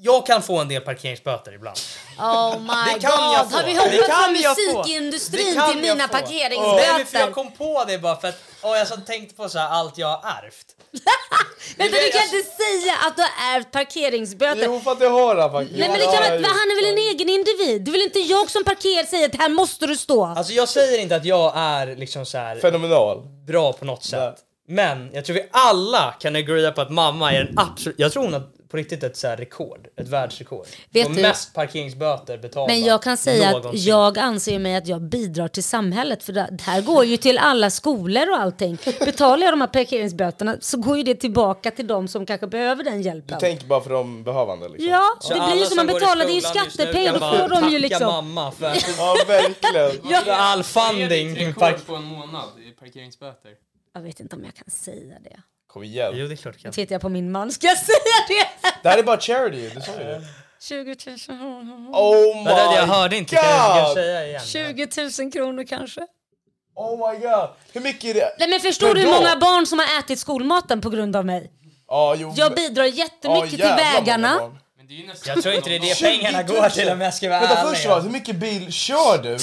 [SPEAKER 3] jag kan få en del parkeringsböter ibland.
[SPEAKER 6] Oh my
[SPEAKER 3] Det kan
[SPEAKER 6] god,
[SPEAKER 3] jag få.
[SPEAKER 6] har vi hoppat från musikindustrin till mina
[SPEAKER 3] få. Nej,
[SPEAKER 6] parkeringsböter?
[SPEAKER 3] men för jag kom på det bara för att åh, jag tänkte på så här, allt jag har ärvt.
[SPEAKER 6] Vänta, du kan inte säga att du har ärvt parkeringsböter.
[SPEAKER 4] Jo för att jag har det faktiskt.
[SPEAKER 6] Nej men det kan, han är väl en egen individ? Det är väl inte jag som parkerar säger att här måste du stå?
[SPEAKER 3] Alltså jag säger inte att jag är liksom så här
[SPEAKER 4] Fenomenal.
[SPEAKER 3] bra på något sätt. Men jag tror vi alla kan agreea på att mamma är den absolut... Jag tror hon har på riktigt ett så här rekord, ett världsrekord.
[SPEAKER 6] Vet du-
[SPEAKER 3] mest parkeringsböter betalda
[SPEAKER 6] Men jag kan säga att
[SPEAKER 3] någonsin.
[SPEAKER 6] jag anser mig att jag bidrar till samhället för det det här går ju till alla skolor och allting. Betalar jag de här parkeringsböterna så går ju det tillbaka till de som kanske behöver den
[SPEAKER 4] Du
[SPEAKER 6] hjälpen.
[SPEAKER 4] tänker bara för de behövande liksom?
[SPEAKER 6] Ja,
[SPEAKER 3] Så
[SPEAKER 6] det blir ju som man betalar, det är ju skattepengar, då får de ju liksom...
[SPEAKER 3] mamma för,
[SPEAKER 4] Ja verkligen.
[SPEAKER 6] Ja.
[SPEAKER 3] all
[SPEAKER 5] Vad är
[SPEAKER 3] funding.
[SPEAKER 5] ditt rekord på en månad i parkeringsböter?
[SPEAKER 6] Jag vet inte om jag kan säga det.
[SPEAKER 4] Kom igen.
[SPEAKER 3] Jo det är klart jag kan.
[SPEAKER 6] Tittar jag på min man, ska jag säga det?
[SPEAKER 4] Det här är bara charity, du sa ju det.
[SPEAKER 6] 20 000,
[SPEAKER 4] Oh my
[SPEAKER 3] jag hörde inte, kan jag, kan jag säga igen?
[SPEAKER 6] 20 000 kronor kanske.
[SPEAKER 4] Oh my god! Hur mycket är det?
[SPEAKER 6] Nej men förstår du hur många barn som har ätit skolmaten på grund av mig?
[SPEAKER 4] Ja, jo.
[SPEAKER 6] Jag bidrar jättemycket till vägarna.
[SPEAKER 5] Men det är ju nästan
[SPEAKER 3] Jag tror inte det är det
[SPEAKER 4] 20
[SPEAKER 3] pengarna
[SPEAKER 4] 000.
[SPEAKER 3] går till om jag ska vara
[SPEAKER 4] Vänta
[SPEAKER 3] ärlig.
[SPEAKER 4] först hur mycket bil kör du?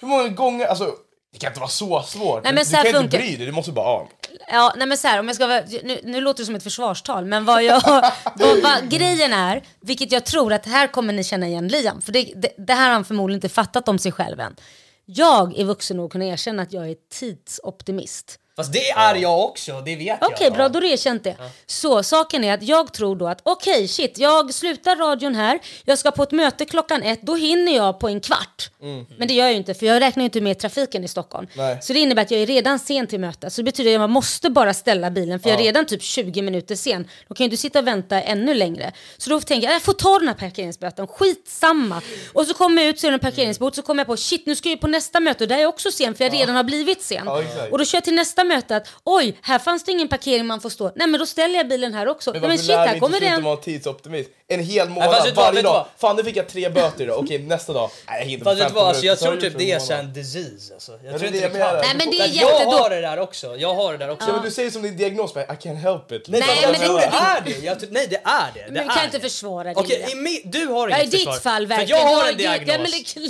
[SPEAKER 4] Hur många gånger, alltså det kan inte vara så svårt.
[SPEAKER 6] Nej, men
[SPEAKER 4] du
[SPEAKER 6] så här
[SPEAKER 4] kan inte
[SPEAKER 6] funkar-
[SPEAKER 4] bry dig, du måste bara, ja.
[SPEAKER 6] Ja, nej men så här, om jag ska vara, nu, nu låter det som ett försvarstal, men vad jag, vad, vad grejen är, vilket jag tror att här kommer ni känna igen Liam, för det, det, det här har han förmodligen inte fattat om sig själv än. Jag är vuxen nog att kunna erkänna att jag är tidsoptimist.
[SPEAKER 3] Fast det är jag också, det vet jag.
[SPEAKER 6] Okej, bra, då har du erkänt det. Så saken är att jag tror då att okej, shit, jag slutar radion här, jag ska på ett möte klockan ett, då hinner jag på en kvart. Men det gör jag ju inte, för jag räknar ju inte med trafiken i Stockholm.
[SPEAKER 4] Nej.
[SPEAKER 6] Så det innebär att jag är redan sen till mötet. Så det betyder att man måste bara ställa bilen, för jag är redan typ 20 minuter sen. Då kan ju du sitta och vänta ännu längre. Så då tänker jag, jag får ta den här parkeringsböten, skitsamma. Och så kommer jag ut, så är det en parkeringsbot, så kommer jag på, shit nu ska jag ju på nästa möte, och där är jag också sen, för jag redan har blivit sen.
[SPEAKER 4] Ja, exakt.
[SPEAKER 6] och då kör jag till nästa möte att oj, här fanns det ingen parkering man får stå. Nej men då ställer jag bilen här också.
[SPEAKER 4] Men
[SPEAKER 6] Nej, men shit, här kommer
[SPEAKER 4] sluta
[SPEAKER 6] den.
[SPEAKER 4] vara tidsoptimist? En hel månad,
[SPEAKER 3] vad,
[SPEAKER 4] varje dag. Fan nu fick jag tre böter idag, okej nästa dag. Nej, jag hinner
[SPEAKER 3] Fast vet du
[SPEAKER 4] 15
[SPEAKER 3] vad, alltså, jag tror
[SPEAKER 4] det
[SPEAKER 3] typ det är
[SPEAKER 4] en
[SPEAKER 3] så en disease alltså. Jag
[SPEAKER 4] det
[SPEAKER 3] tror inte
[SPEAKER 4] det
[SPEAKER 3] det kan.
[SPEAKER 6] Nej men det är
[SPEAKER 3] Jag har det där också, jag har det där också.
[SPEAKER 4] Ja, men du säger som din diagnos, men I can't help it.
[SPEAKER 6] Nej,
[SPEAKER 3] jag
[SPEAKER 6] men det-
[SPEAKER 3] det är det. Jag, nej det är det. det
[SPEAKER 6] Men kan inte
[SPEAKER 3] det.
[SPEAKER 6] försvara det.
[SPEAKER 3] Okej, du har inget
[SPEAKER 6] i ditt
[SPEAKER 3] försvar.
[SPEAKER 6] fall verkligen.
[SPEAKER 3] jag
[SPEAKER 6] Du
[SPEAKER 3] har en diagnos.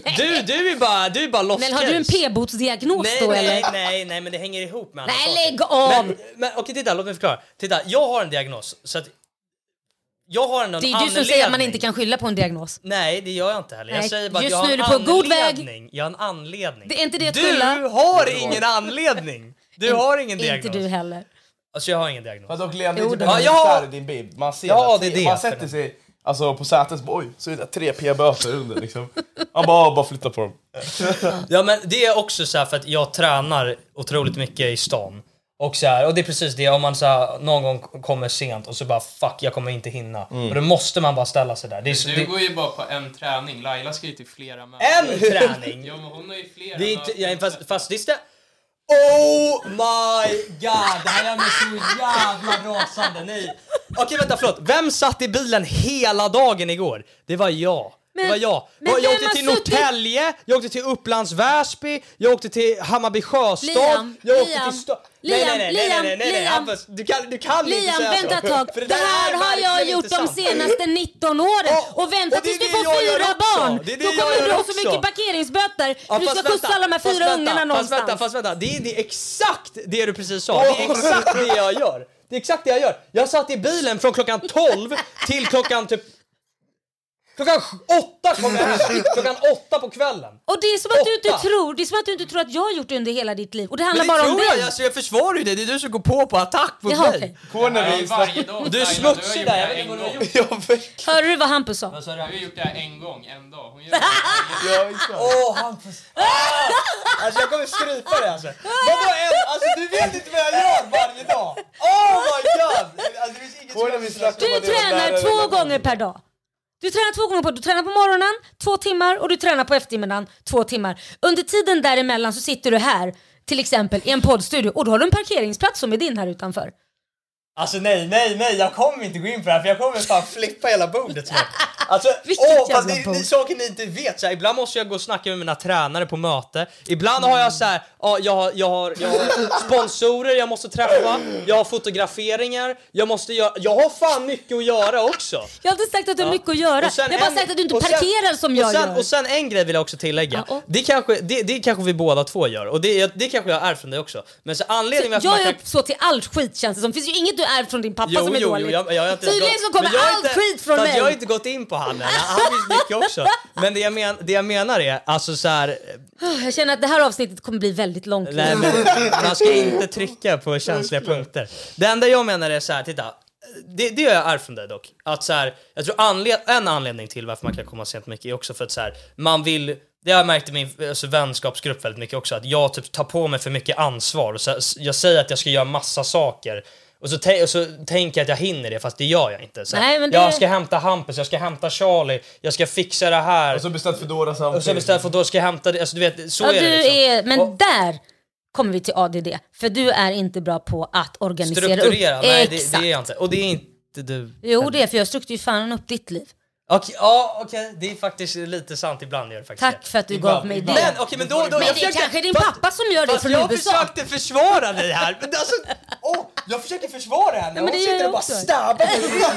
[SPEAKER 6] men det-
[SPEAKER 3] Du, är bara, du är bara lost
[SPEAKER 6] Men har du en p-botsdiagnos
[SPEAKER 3] Nej,
[SPEAKER 6] då
[SPEAKER 3] nej,
[SPEAKER 6] eller?
[SPEAKER 3] nej, nej, men det hänger ihop med
[SPEAKER 6] Nej,
[SPEAKER 3] saker.
[SPEAKER 6] lägg av!
[SPEAKER 3] Men, men okej, titta, låt mig förklara. Titta, jag har en diagnos. Så att jag har en
[SPEAKER 6] Det är du som säger att man
[SPEAKER 3] anledning.
[SPEAKER 6] inte kan skylla på en diagnos.
[SPEAKER 3] Nej, det gör jag inte heller. Jag
[SPEAKER 6] Nej,
[SPEAKER 3] säger bara att
[SPEAKER 6] just
[SPEAKER 3] jag har en
[SPEAKER 6] du på god väg.
[SPEAKER 3] anledning. Jag har en anledning.
[SPEAKER 6] Det är inte det att
[SPEAKER 3] du
[SPEAKER 6] skylla.
[SPEAKER 3] har ingen anledning. Du har ingen diagnos.
[SPEAKER 6] Inte du heller.
[SPEAKER 3] Alltså jag har ingen diagnos.
[SPEAKER 4] Fast dock Leon, det är typ en
[SPEAKER 3] Ja, jag
[SPEAKER 4] din bild. Man ser
[SPEAKER 3] Ja,
[SPEAKER 4] att
[SPEAKER 3] det det
[SPEAKER 4] man sätter sig alltså, på sätet oj, så är det tre p-böter under liksom. Han bara, bara flytta på dem.
[SPEAKER 3] Ja men det är också så här för att jag tränar otroligt mycket i stan. Och, så här, och det är precis det, om man så här, någon gång kommer sent och så bara fuck jag kommer inte hinna. Och då måste man bara ställa sig där. Det är, så,
[SPEAKER 5] Du
[SPEAKER 3] det,
[SPEAKER 5] går ju bara på en träning. Laila ska ju till flera möten.
[SPEAKER 3] en träning!
[SPEAKER 5] Ja, men hon har ju flera
[SPEAKER 3] Det är inte,
[SPEAKER 5] möten.
[SPEAKER 3] ja, fast, fast det stä- Oh my god! Det här gör mig så jävla rasande. Nej. Okej vänta förlåt, vem satt i bilen hela dagen igår? Det var jag det
[SPEAKER 6] Men-
[SPEAKER 3] var jag. jag
[SPEAKER 6] vem
[SPEAKER 3] åkte till
[SPEAKER 6] suttit-
[SPEAKER 3] Norrtälje, jag åkte till Upplands Väsby, jag åkte till Hammarby sjöstad,
[SPEAKER 6] Liam,
[SPEAKER 3] jag åkte
[SPEAKER 6] Liam,
[SPEAKER 3] till Sto-
[SPEAKER 6] Liam,
[SPEAKER 3] nej, nej, nej, nej,
[SPEAKER 6] Liam,
[SPEAKER 3] nej, nej, nej,
[SPEAKER 6] Liam.
[SPEAKER 3] Hampus, du kan, du kan inte
[SPEAKER 6] Liam,
[SPEAKER 3] säga
[SPEAKER 6] vänta
[SPEAKER 3] så.
[SPEAKER 6] ett tag.
[SPEAKER 3] För
[SPEAKER 6] Det
[SPEAKER 3] där
[SPEAKER 6] här
[SPEAKER 3] är
[SPEAKER 6] har jag gjort
[SPEAKER 3] inte
[SPEAKER 6] de senaste 19 åren.
[SPEAKER 3] Ja,
[SPEAKER 6] och vänta
[SPEAKER 3] och det
[SPEAKER 6] tills du
[SPEAKER 3] det
[SPEAKER 6] får
[SPEAKER 3] jag
[SPEAKER 6] fyra barn.
[SPEAKER 3] Det är det
[SPEAKER 6] Då
[SPEAKER 3] jag
[SPEAKER 6] kommer du ha så mycket parkeringsböter.
[SPEAKER 3] Ja,
[SPEAKER 6] du ska
[SPEAKER 3] fast
[SPEAKER 6] skjutsa alla de här
[SPEAKER 3] fast
[SPEAKER 6] fyra ungarna
[SPEAKER 3] fast
[SPEAKER 6] någonstans.
[SPEAKER 3] Vänta, fast vänta, det är, det är exakt det du precis sa. Det är exakt det jag gör. Det är exakt det jag gör. Jag satt i bilen från klockan 12 till klockan typ Klockan åtta kom jag hem! Klockan åtta på kvällen!
[SPEAKER 6] Och det är som att du inte
[SPEAKER 3] Åtta.
[SPEAKER 6] tror, det är som att du inte tror att jag har gjort det under hela ditt liv. Och det
[SPEAKER 3] Men
[SPEAKER 6] handlar
[SPEAKER 3] det
[SPEAKER 6] bara om
[SPEAKER 3] tror jag,
[SPEAKER 6] dig.
[SPEAKER 3] alltså, jag försvarar ju dig, det är du som går på på attack mot
[SPEAKER 6] Jaha,
[SPEAKER 3] mig.
[SPEAKER 6] okej.
[SPEAKER 4] Vi
[SPEAKER 5] varje dag.
[SPEAKER 3] Du är smutsig
[SPEAKER 5] gjort
[SPEAKER 3] där,
[SPEAKER 5] det
[SPEAKER 3] jag vet inte
[SPEAKER 5] en
[SPEAKER 3] vad du har
[SPEAKER 5] gång.
[SPEAKER 3] gjort.
[SPEAKER 6] Hörde du vad Hampus sa?
[SPEAKER 5] Du har gjort det här en gång, en dag. Hon gör det
[SPEAKER 4] Ja, exakt.
[SPEAKER 3] Åh Hampus! Ah! Alltså jag kommer strypa dig alltså. Vadå en? Alltså du vet inte vad jag gör varje dag! Oh my god! Alltså, det finns inget
[SPEAKER 4] vi
[SPEAKER 3] jag
[SPEAKER 6] Du
[SPEAKER 4] om att det var
[SPEAKER 6] tränar två gånger per dag. Du tränar två gånger på Du tränar på morgonen två timmar och du tränar på eftermiddagen två timmar. Under tiden däremellan så sitter du här till exempel i en poddstudio och då har du en parkeringsplats som är din här utanför.
[SPEAKER 3] Alltså nej, nej, nej, jag kommer inte gå in på det här för jag kommer fan flippa hela bordet. Alltså, åh, fast det, det är saker ni inte vet. Så här, ibland måste jag gå och snacka med mina tränare på möte. Ibland har jag så här, ja, jag, har- jag, har, jag har sponsorer jag måste träffa, jag har fotograferingar, jag måste göra, jag har fan mycket att göra också.
[SPEAKER 6] Jag har inte sagt att du har mycket att göra. Jag har bara
[SPEAKER 3] en-
[SPEAKER 6] sagt att du inte
[SPEAKER 3] och sen-
[SPEAKER 6] parkerar som jag
[SPEAKER 3] och sen,
[SPEAKER 6] gör.
[SPEAKER 3] Och sen en grej vill jag också tillägga.
[SPEAKER 6] Ja, och?
[SPEAKER 3] Det, kanske, det, det kanske vi båda två gör och det, det kanske jag är från dig också. Men så anledningen varför
[SPEAKER 6] jag
[SPEAKER 3] man
[SPEAKER 6] är
[SPEAKER 3] kan...
[SPEAKER 6] så till all skit känns det som. finns ju inget du är från din pappa som är
[SPEAKER 3] jo,
[SPEAKER 6] dåligt.
[SPEAKER 3] jag, jag har inte
[SPEAKER 6] Tydligen så kommer
[SPEAKER 3] men jag har
[SPEAKER 6] allt
[SPEAKER 3] inte-
[SPEAKER 6] skit från mig.
[SPEAKER 3] Jag har inte gått in på han han finns mycket också. Men det jag, men, det jag menar är, alltså så här,
[SPEAKER 6] Jag känner att det här avsnittet kommer bli väldigt långt.
[SPEAKER 3] nej, men, man ska inte trycka på känsliga punkter. Det enda jag menar är så här, titta. Det, det jag ärvt från dig dock. Att så här, jag tror anled, en anledning till varför man kan komma sent mycket är också för att så här, man vill det har jag märkt i min alltså, vänskapsgrupp väldigt mycket också, att jag typ tar på mig för mycket ansvar. Så, jag säger att jag ska göra massa saker. Och så, och så tänker jag att jag hinner det, fast det gör jag inte. Så
[SPEAKER 6] Nej, men det-
[SPEAKER 3] Jag ska hämta Hampus, jag ska hämta Charlie, jag ska fixa det här.
[SPEAKER 4] Och så beställt Foodora
[SPEAKER 3] Och så
[SPEAKER 4] samtidigt.
[SPEAKER 3] för då ska jag hämta det. Alltså du vet, så
[SPEAKER 6] Ja,
[SPEAKER 3] är det
[SPEAKER 6] du
[SPEAKER 3] liksom.
[SPEAKER 6] är, men
[SPEAKER 3] Och
[SPEAKER 6] där kommer vi till ADD. För du är inte bra på att organisera
[SPEAKER 3] strukturera,
[SPEAKER 6] upp.
[SPEAKER 3] nej det,
[SPEAKER 6] Exakt.
[SPEAKER 3] det är jag inte. Och det är inte du.
[SPEAKER 6] Jo det är för jag strukturerar ju fan upp ditt liv.
[SPEAKER 3] Okej, ja okej, det är faktiskt lite sant ibland gör det faktiskt
[SPEAKER 6] Tack
[SPEAKER 3] det.
[SPEAKER 6] för att du
[SPEAKER 4] Ibland,
[SPEAKER 6] gav mig det.
[SPEAKER 3] Men okej men då, då
[SPEAKER 6] Men
[SPEAKER 3] jag
[SPEAKER 6] det är kanske din
[SPEAKER 3] fast-
[SPEAKER 6] pappa som gör det från
[SPEAKER 3] jag
[SPEAKER 6] USA.
[SPEAKER 3] försökte försvara dig här, men alltså, åh, jag försöker försvara henne
[SPEAKER 6] det
[SPEAKER 3] hon sitter och bara stabbar på ryggen.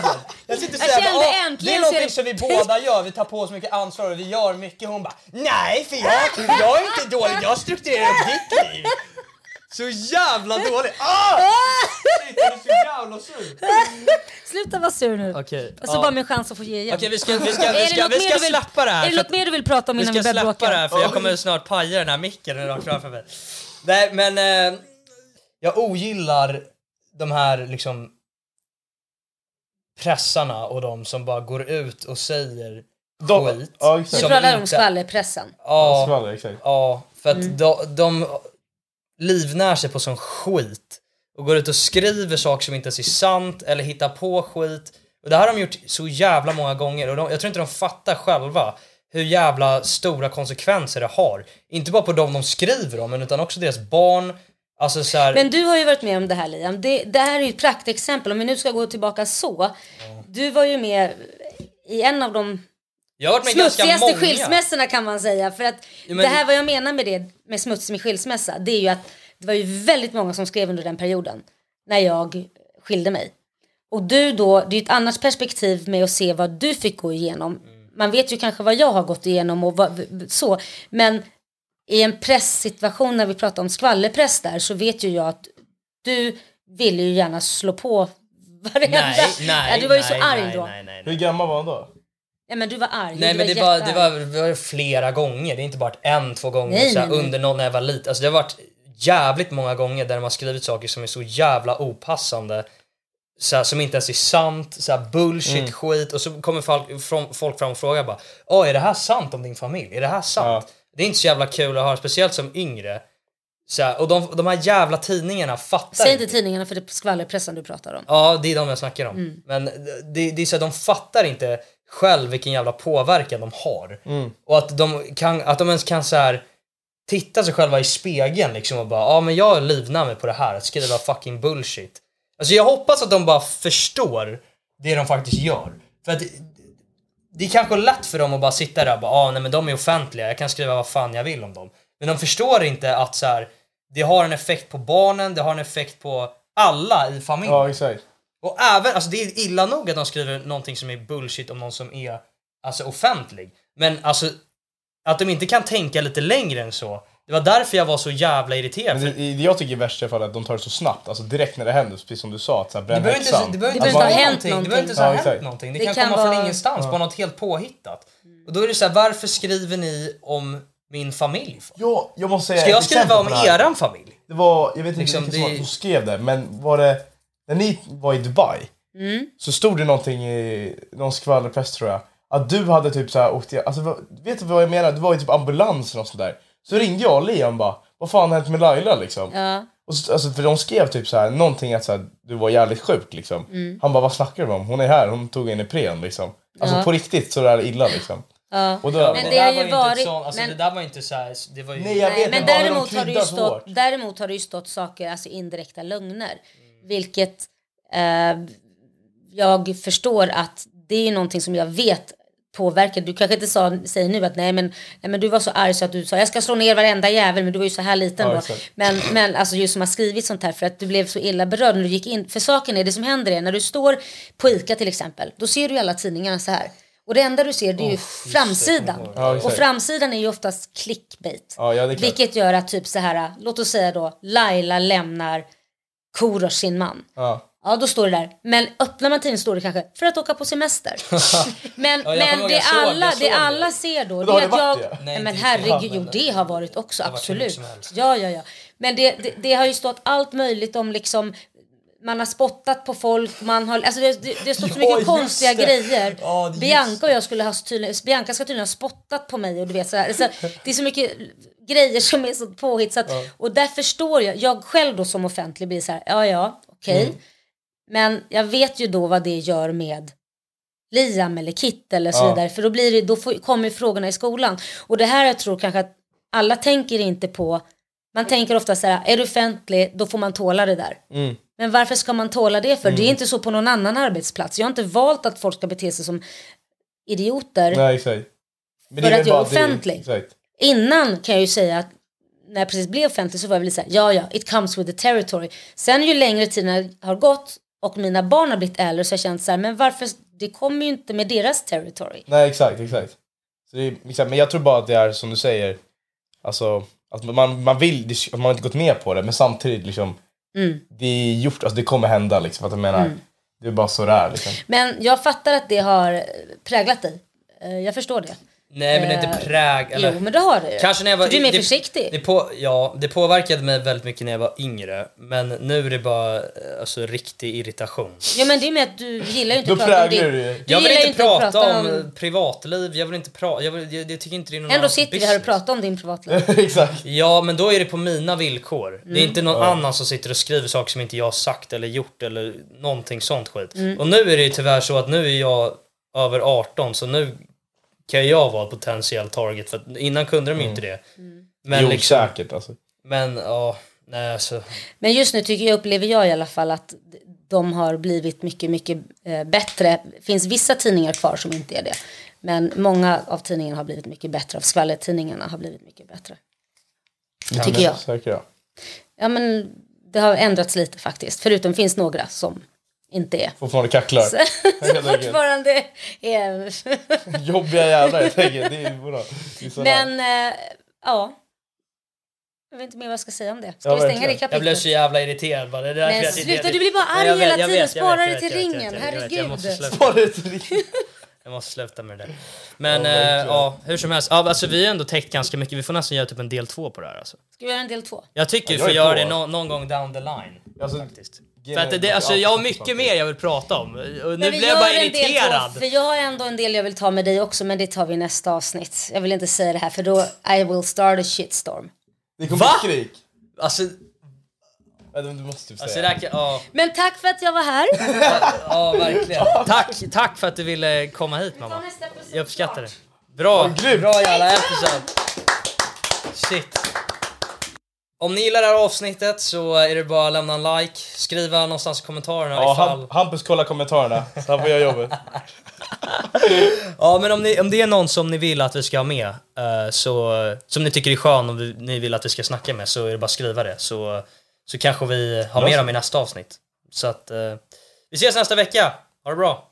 [SPEAKER 3] Jag sitter och säger bara, "Åh, det är någonting
[SPEAKER 6] så
[SPEAKER 3] som vi båda gör, vi tar på oss mycket ansvar och vi gör mycket. Hon bara, nej för jag, jag är inte dålig, jag strukturerar upp ditt liv. Så jävla dålig. Ah! Shit, jag är så jävla sur.
[SPEAKER 6] Sluta vara sur nu.
[SPEAKER 3] Okej,
[SPEAKER 6] Alltså
[SPEAKER 3] ja.
[SPEAKER 6] bara min chans att få ge igen.
[SPEAKER 3] Okej vi ska, vi ska, vi
[SPEAKER 6] det
[SPEAKER 3] ska, vi ska släppa det här.
[SPEAKER 6] Är det något mer du vill prata om
[SPEAKER 3] Vi
[SPEAKER 6] innan
[SPEAKER 3] ska
[SPEAKER 6] vi börjar
[SPEAKER 3] släppa
[SPEAKER 6] bråka?
[SPEAKER 3] det här för jag kommer snart paja den här micken de framför mig. Nej men eh, jag ogillar de här liksom pressarna och de som bara går ut och säger
[SPEAKER 4] De-
[SPEAKER 3] skit.
[SPEAKER 4] ja,
[SPEAKER 6] Du
[SPEAKER 4] exakt.
[SPEAKER 3] som
[SPEAKER 6] pratar om skvallerpressen.
[SPEAKER 3] Ja,
[SPEAKER 4] Skvaller, exakt.
[SPEAKER 3] ja, för att
[SPEAKER 6] Mm.
[SPEAKER 3] de, de livnär sig på sån skit och går ut och skriver saker som inte ens är sant eller hittar på skit. Och det här har de gjort så jävla många gånger och de, jag tror inte de fattar själva hur jävla stora konsekvenser det har. Inte bara på dem de skriver om utan också deras barn. Alltså så här,
[SPEAKER 6] Men du har ju varit med om det här Liam. Det, det här är ju ett praktexempel. Om vi nu ska gå tillbaka så. Du var ju med i en av de
[SPEAKER 3] jag har varit med
[SPEAKER 6] smutsigaste
[SPEAKER 3] många.
[SPEAKER 6] skilsmässorna kan man säga. För att
[SPEAKER 3] Ja, men-
[SPEAKER 6] det här vad jag menar med det med smutsig skilsmässa. Det är ju att det var ju väldigt många som skrev under den perioden. När jag skilde mig. Och du då, det är ju ett annat perspektiv med att se vad du fick gå igenom. Man vet ju kanske vad jag har gått igenom och vad, så. Men i en presssituation när vi pratar om skvallerpress där så vet ju jag att du ville ju gärna slå på varenda...
[SPEAKER 3] Nej, nej,
[SPEAKER 6] ja, du var ju
[SPEAKER 3] nej,
[SPEAKER 6] så arg
[SPEAKER 3] nej,
[SPEAKER 6] då.
[SPEAKER 3] Nej, nej,
[SPEAKER 4] Hur
[SPEAKER 3] nej.
[SPEAKER 4] gammal var han då?
[SPEAKER 6] Ja men du var arg.
[SPEAKER 3] Nej
[SPEAKER 6] du
[SPEAKER 3] men det var, det, var, det var flera gånger, det är inte bara en, två gånger
[SPEAKER 6] Nej,
[SPEAKER 3] så här,
[SPEAKER 6] nej,
[SPEAKER 3] under någon när jag var liten. Alltså det har varit jävligt många gånger där de har skrivit saker som är så jävla opassande. Så här, som inte ens är sant, så här bullshit
[SPEAKER 4] Mm.
[SPEAKER 3] skit och så kommer folk, från, folk fram och frågar bara Åh är det här sant om din familj? Är det här sant?
[SPEAKER 4] Ja.
[SPEAKER 3] Det är inte så jävla kul att höra, speciellt som yngre. Så här, och de, de här jävla tidningarna fattar
[SPEAKER 6] Säg inte tidningarna för det är skvallerpressen du pratar om.
[SPEAKER 3] Ja, det är de jag snackar om.
[SPEAKER 6] Mm.
[SPEAKER 3] Men det, det är så att de fattar inte själv vilken jävla påverkan de har.
[SPEAKER 4] Mm.
[SPEAKER 3] Och att de, kan, att de ens kan så här titta sig själva i spegeln liksom och bara ja men jag livnär mig på det här, att skriva fucking bullshit. Alltså jag hoppas att de bara förstår det de faktiskt gör. För att det, är kanske lätt för dem att bara sitta där och bara ah, nej men de är offentliga, jag kan skriva vad fan jag vill om dem. Men de förstår inte att så här, det har en effekt på barnen, det har en effekt på alla i familjen.
[SPEAKER 4] Ja, exakt.
[SPEAKER 3] Och även, alltså det är illa nog att de skriver någonting som är bullshit om någon som är alltså offentlig. Men alltså att de inte kan tänka lite längre än så. Det var därför jag var så jävla irriterad.
[SPEAKER 4] Men det, jag tycker i alla fall att de tar det så snabbt, alltså direkt när det händer, precis som du sa, att så här,
[SPEAKER 3] Det behöver inte, det behöver
[SPEAKER 6] Det
[SPEAKER 3] inte
[SPEAKER 6] behöver
[SPEAKER 3] ha hänt någonting. Det behöver inte ha
[SPEAKER 4] Ja,
[SPEAKER 3] hänt någonting. Det,
[SPEAKER 6] Det
[SPEAKER 3] kan,
[SPEAKER 6] kan
[SPEAKER 3] komma från
[SPEAKER 6] vara-
[SPEAKER 3] ingenstans, bara något helt påhittat. Och då är det så här, varför skriver ni om min familj? för?
[SPEAKER 4] Ja, jag måste säga
[SPEAKER 3] Ska jag skriva om
[SPEAKER 4] här.
[SPEAKER 3] eran familj?
[SPEAKER 4] Det var, jag vet inte
[SPEAKER 3] Liksom,
[SPEAKER 4] vilken
[SPEAKER 3] det-
[SPEAKER 4] som, skrev det, men var det, när ni var i Dubai,
[SPEAKER 6] Mm.
[SPEAKER 4] så stod det någonting i någon skvallerpress tror jag, att du hade typ såhär åkt, i- alltså vet du vad jag menar? Du var i typ ambulans eller något sånt där. Så ringde jag och Leon bara, vad fan har hänt med Laila liksom?
[SPEAKER 6] Ja.
[SPEAKER 4] Och så, alltså, för de skrev typ så här, någonting att så här, du var jävligt sjuk liksom.
[SPEAKER 6] Mm.
[SPEAKER 4] Han bara, vad snackar du om? Hon är här, hon tog en Ipren liksom. Alltså
[SPEAKER 6] Ja.
[SPEAKER 4] på riktigt så där illa liksom.
[SPEAKER 6] Ja.
[SPEAKER 4] Och då,
[SPEAKER 6] Men det har
[SPEAKER 3] där
[SPEAKER 6] ju
[SPEAKER 3] var ju
[SPEAKER 6] varit-
[SPEAKER 3] sånt, alltså
[SPEAKER 6] men-
[SPEAKER 3] det där var inte så här, det var ju...
[SPEAKER 4] Nej, jag
[SPEAKER 6] Nej,
[SPEAKER 4] vet
[SPEAKER 6] men
[SPEAKER 4] inte, bara de
[SPEAKER 6] däremot har, det stått,
[SPEAKER 4] hårt.
[SPEAKER 6] däremot har det ju stått saker, alltså indirekta lögner. Vilket eh, jag förstår att det är någonting som jag vet påverkar. Du kanske inte sa, säger nu att nej men, nej men du var så arg så att du sa jag ska slå ner varenda jävel men du var ju så här liten
[SPEAKER 4] Ja,
[SPEAKER 6] då.
[SPEAKER 4] exakt.
[SPEAKER 6] Men, men alltså just som har skrivit sånt här för att du blev så illa berörd när du gick in. För saken är det som händer är när du står på ICA till exempel. Då ser du ju alla tidningarna så här. Och det enda du ser det är ju framsidan.
[SPEAKER 4] Ja,
[SPEAKER 6] och framsidan är ju oftast clickbait.
[SPEAKER 4] Ja, ja.
[SPEAKER 6] Vilket gör att typ så här, låt oss säga då, Laila lämnar Korosh sin man.
[SPEAKER 4] Ja.
[SPEAKER 6] Ja, då står det där. Men öppnar man tidningen står det kanske för att åka på semester. men
[SPEAKER 3] Ja,
[SPEAKER 6] men det,
[SPEAKER 3] såg-
[SPEAKER 6] alla, det
[SPEAKER 3] det.
[SPEAKER 6] alla ser då,
[SPEAKER 4] då
[SPEAKER 6] det är att jag...
[SPEAKER 4] det?
[SPEAKER 6] Nej, men herregud, jo det har varit också,
[SPEAKER 3] varit
[SPEAKER 6] absolut. Ja, ja, ja. Men det, det, det har ju stått allt möjligt om liksom man har spottat på folk, man har, alltså det, det, det har stått så
[SPEAKER 4] Ja,
[SPEAKER 6] mycket konstiga
[SPEAKER 4] det.
[SPEAKER 6] grejer.
[SPEAKER 4] Ja,
[SPEAKER 6] Bianca och jag skulle ha tydligen, Bianca ska tydligen ha spottat på mig och du vet sådär. Så det är så mycket grejer som är så påhitt så att, och där förstår jag, jag själv då som offentlig blir så här, ja ja, okej.
[SPEAKER 4] Mm.
[SPEAKER 6] Men jag vet ju då vad det gör med Liam eller Kit eller så
[SPEAKER 4] Ja.
[SPEAKER 6] vidare. För då, blir det, då får, kommer frågorna i skolan. Och det här jag tror kanske att alla tänker inte på. Man tänker ofta så här, är du offentlig då får man tåla det där.
[SPEAKER 4] Mm.
[SPEAKER 6] Men varför ska man tåla det för? Det är inte så på någon annan arbetsplats. Jag har inte valt att folk ska bete sig som idioter.
[SPEAKER 4] Nej, exakt. Men
[SPEAKER 6] För att jag är
[SPEAKER 4] det-
[SPEAKER 6] offentlig.
[SPEAKER 4] Exakt.
[SPEAKER 6] Innan kan jag ju säga att när jag precis blev offentlig så var jag väl lite såhär, ja ja, it comes with the territory. Sen ju längre tiden har gått och mina barn har blivit äldre så har jag känt så här, men varför, det kommer ju inte med deras territory.
[SPEAKER 4] Nej, exakt, exakt. Så det är, exakt. Men jag tror bara att det är som du säger, alltså, att man, man vill, man har inte gått med på det, men samtidigt liksom,
[SPEAKER 6] Mm.
[SPEAKER 4] det är gjort, alltså det kommer hända liksom. Att jag menar, det är bara så det är liksom.
[SPEAKER 6] Men jag fattar att det har präglat dig. Eh, Jag förstår det.
[SPEAKER 3] Nej men det är inte
[SPEAKER 6] Eh,
[SPEAKER 3] präg... Eller,
[SPEAKER 6] Jo, men det har det ju.
[SPEAKER 3] Kanske när jag var...
[SPEAKER 6] För du är mer
[SPEAKER 3] det,
[SPEAKER 6] försiktig.
[SPEAKER 3] Det, på, ja, det påverkade mig väldigt mycket när jag var yngre. Men nu är det bara eh, alltså, riktig irritation.
[SPEAKER 6] Ja men det är med att du gillar ju inte att prata om din...
[SPEAKER 4] du det.
[SPEAKER 3] Jag vill inte prata om, privatliv, jag vill inte prata... Jag, vill, jag, jag tycker inte det är någon
[SPEAKER 6] Ändå sitter vi här och pratar om din privatliv.
[SPEAKER 4] exakt.
[SPEAKER 3] Ja, men då är det på mina villkor. Det
[SPEAKER 6] Mm.
[SPEAKER 3] är inte någon annan som sitter och skriver saker som inte jag har sagt eller gjort eller någonting sånt skit.
[SPEAKER 6] Mm.
[SPEAKER 3] Och nu är det ju tyvärr så att nu är jag över 18 så nu kan jag vara potentiell target för att innan kunde de ju inte det.
[SPEAKER 6] Mm.
[SPEAKER 3] Men
[SPEAKER 4] jo,
[SPEAKER 3] liksom,
[SPEAKER 4] säkert alltså.
[SPEAKER 3] men ja, nej alltså.
[SPEAKER 6] Men just nu tycker jag, upplever jag i alla fall att de har blivit mycket, mycket eh, bättre. Det finns vissa tidningar kvar som inte är det. Men många av tidningarna har blivit mycket bättre. Av skvallertidningarna har blivit mycket bättre.
[SPEAKER 4] Ja,
[SPEAKER 6] tycker
[SPEAKER 4] men,
[SPEAKER 6] jag.
[SPEAKER 4] Säkert ja.
[SPEAKER 6] Ja men det har ändrats lite faktiskt. Förutom finns några som inte är.
[SPEAKER 4] Fortfarande kacklar. Helt enkelt.
[SPEAKER 6] Fortfarande är...
[SPEAKER 4] Jobbiga jävlar, jag tänker. Det är bra. Det är.
[SPEAKER 6] Men eh, ja. Jag vet inte mer vad jag ska säga om det. Ska
[SPEAKER 4] Ja,
[SPEAKER 6] vi stänga det kapitlet?
[SPEAKER 3] Jag blev så jävla irriterad bara. Det är därför
[SPEAKER 6] Men
[SPEAKER 3] jag-
[SPEAKER 6] sluta, du blir bara arg
[SPEAKER 3] jag vet,
[SPEAKER 6] hela tiden. Spara det till ringen. Herregud.
[SPEAKER 4] Var det ett ring?
[SPEAKER 3] Jag måste sluta med det där. Men
[SPEAKER 4] Ja,
[SPEAKER 3] ja,
[SPEAKER 4] verkligen.
[SPEAKER 3] ja, hur som helst. Ja, alltså, vi har ändå täckt ganska mycket. Vi får nästan göra typ en del två på det här alltså.
[SPEAKER 6] Ska vi göra en del två?
[SPEAKER 3] Jag tycker vi
[SPEAKER 4] Ja,
[SPEAKER 3] får
[SPEAKER 4] jag är
[SPEAKER 3] göra det nå- någon gång down the line.
[SPEAKER 4] Alltså,
[SPEAKER 3] Faktiskt. För att det, alltså, jag har mycket mer jag vill prata om. Och nu blev jag bara irriterad.
[SPEAKER 6] två, för jag har ändå en del jag vill ta med dig också, men det tar vi i nästa avsnitt. Jag vill inte säga det här, för då I will start a shitstorm.
[SPEAKER 4] Det kommer
[SPEAKER 3] Va?
[SPEAKER 4] skrik.
[SPEAKER 3] Alltså,
[SPEAKER 4] Ja, Du måste typ
[SPEAKER 3] alltså
[SPEAKER 4] säga.
[SPEAKER 3] där kan, ja,
[SPEAKER 6] Men tack för att jag var här.
[SPEAKER 3] ja, verkligen. Tack, tack för att du ville komma hit mamma. Jag uppskattar det. Bra, bra jävla episode. Shit. Om ni gillar det här avsnittet så är det bara att lämna en like, skriva någonstans i kommentarerna
[SPEAKER 4] Ja,
[SPEAKER 3] ifall...
[SPEAKER 4] Ham- Hampus kolla kommentarerna. Så han får göra jobbet.
[SPEAKER 3] Ja men om, ni, om det är någon som ni vill att vi ska ha med, eh, så, som ni tycker är skön och vi, ni vill att vi ska snacka med så är det bara att skriva det så, så kanske vi har med dem i nästa avsnitt. Så att eh, vi ses nästa vecka, ha det bra!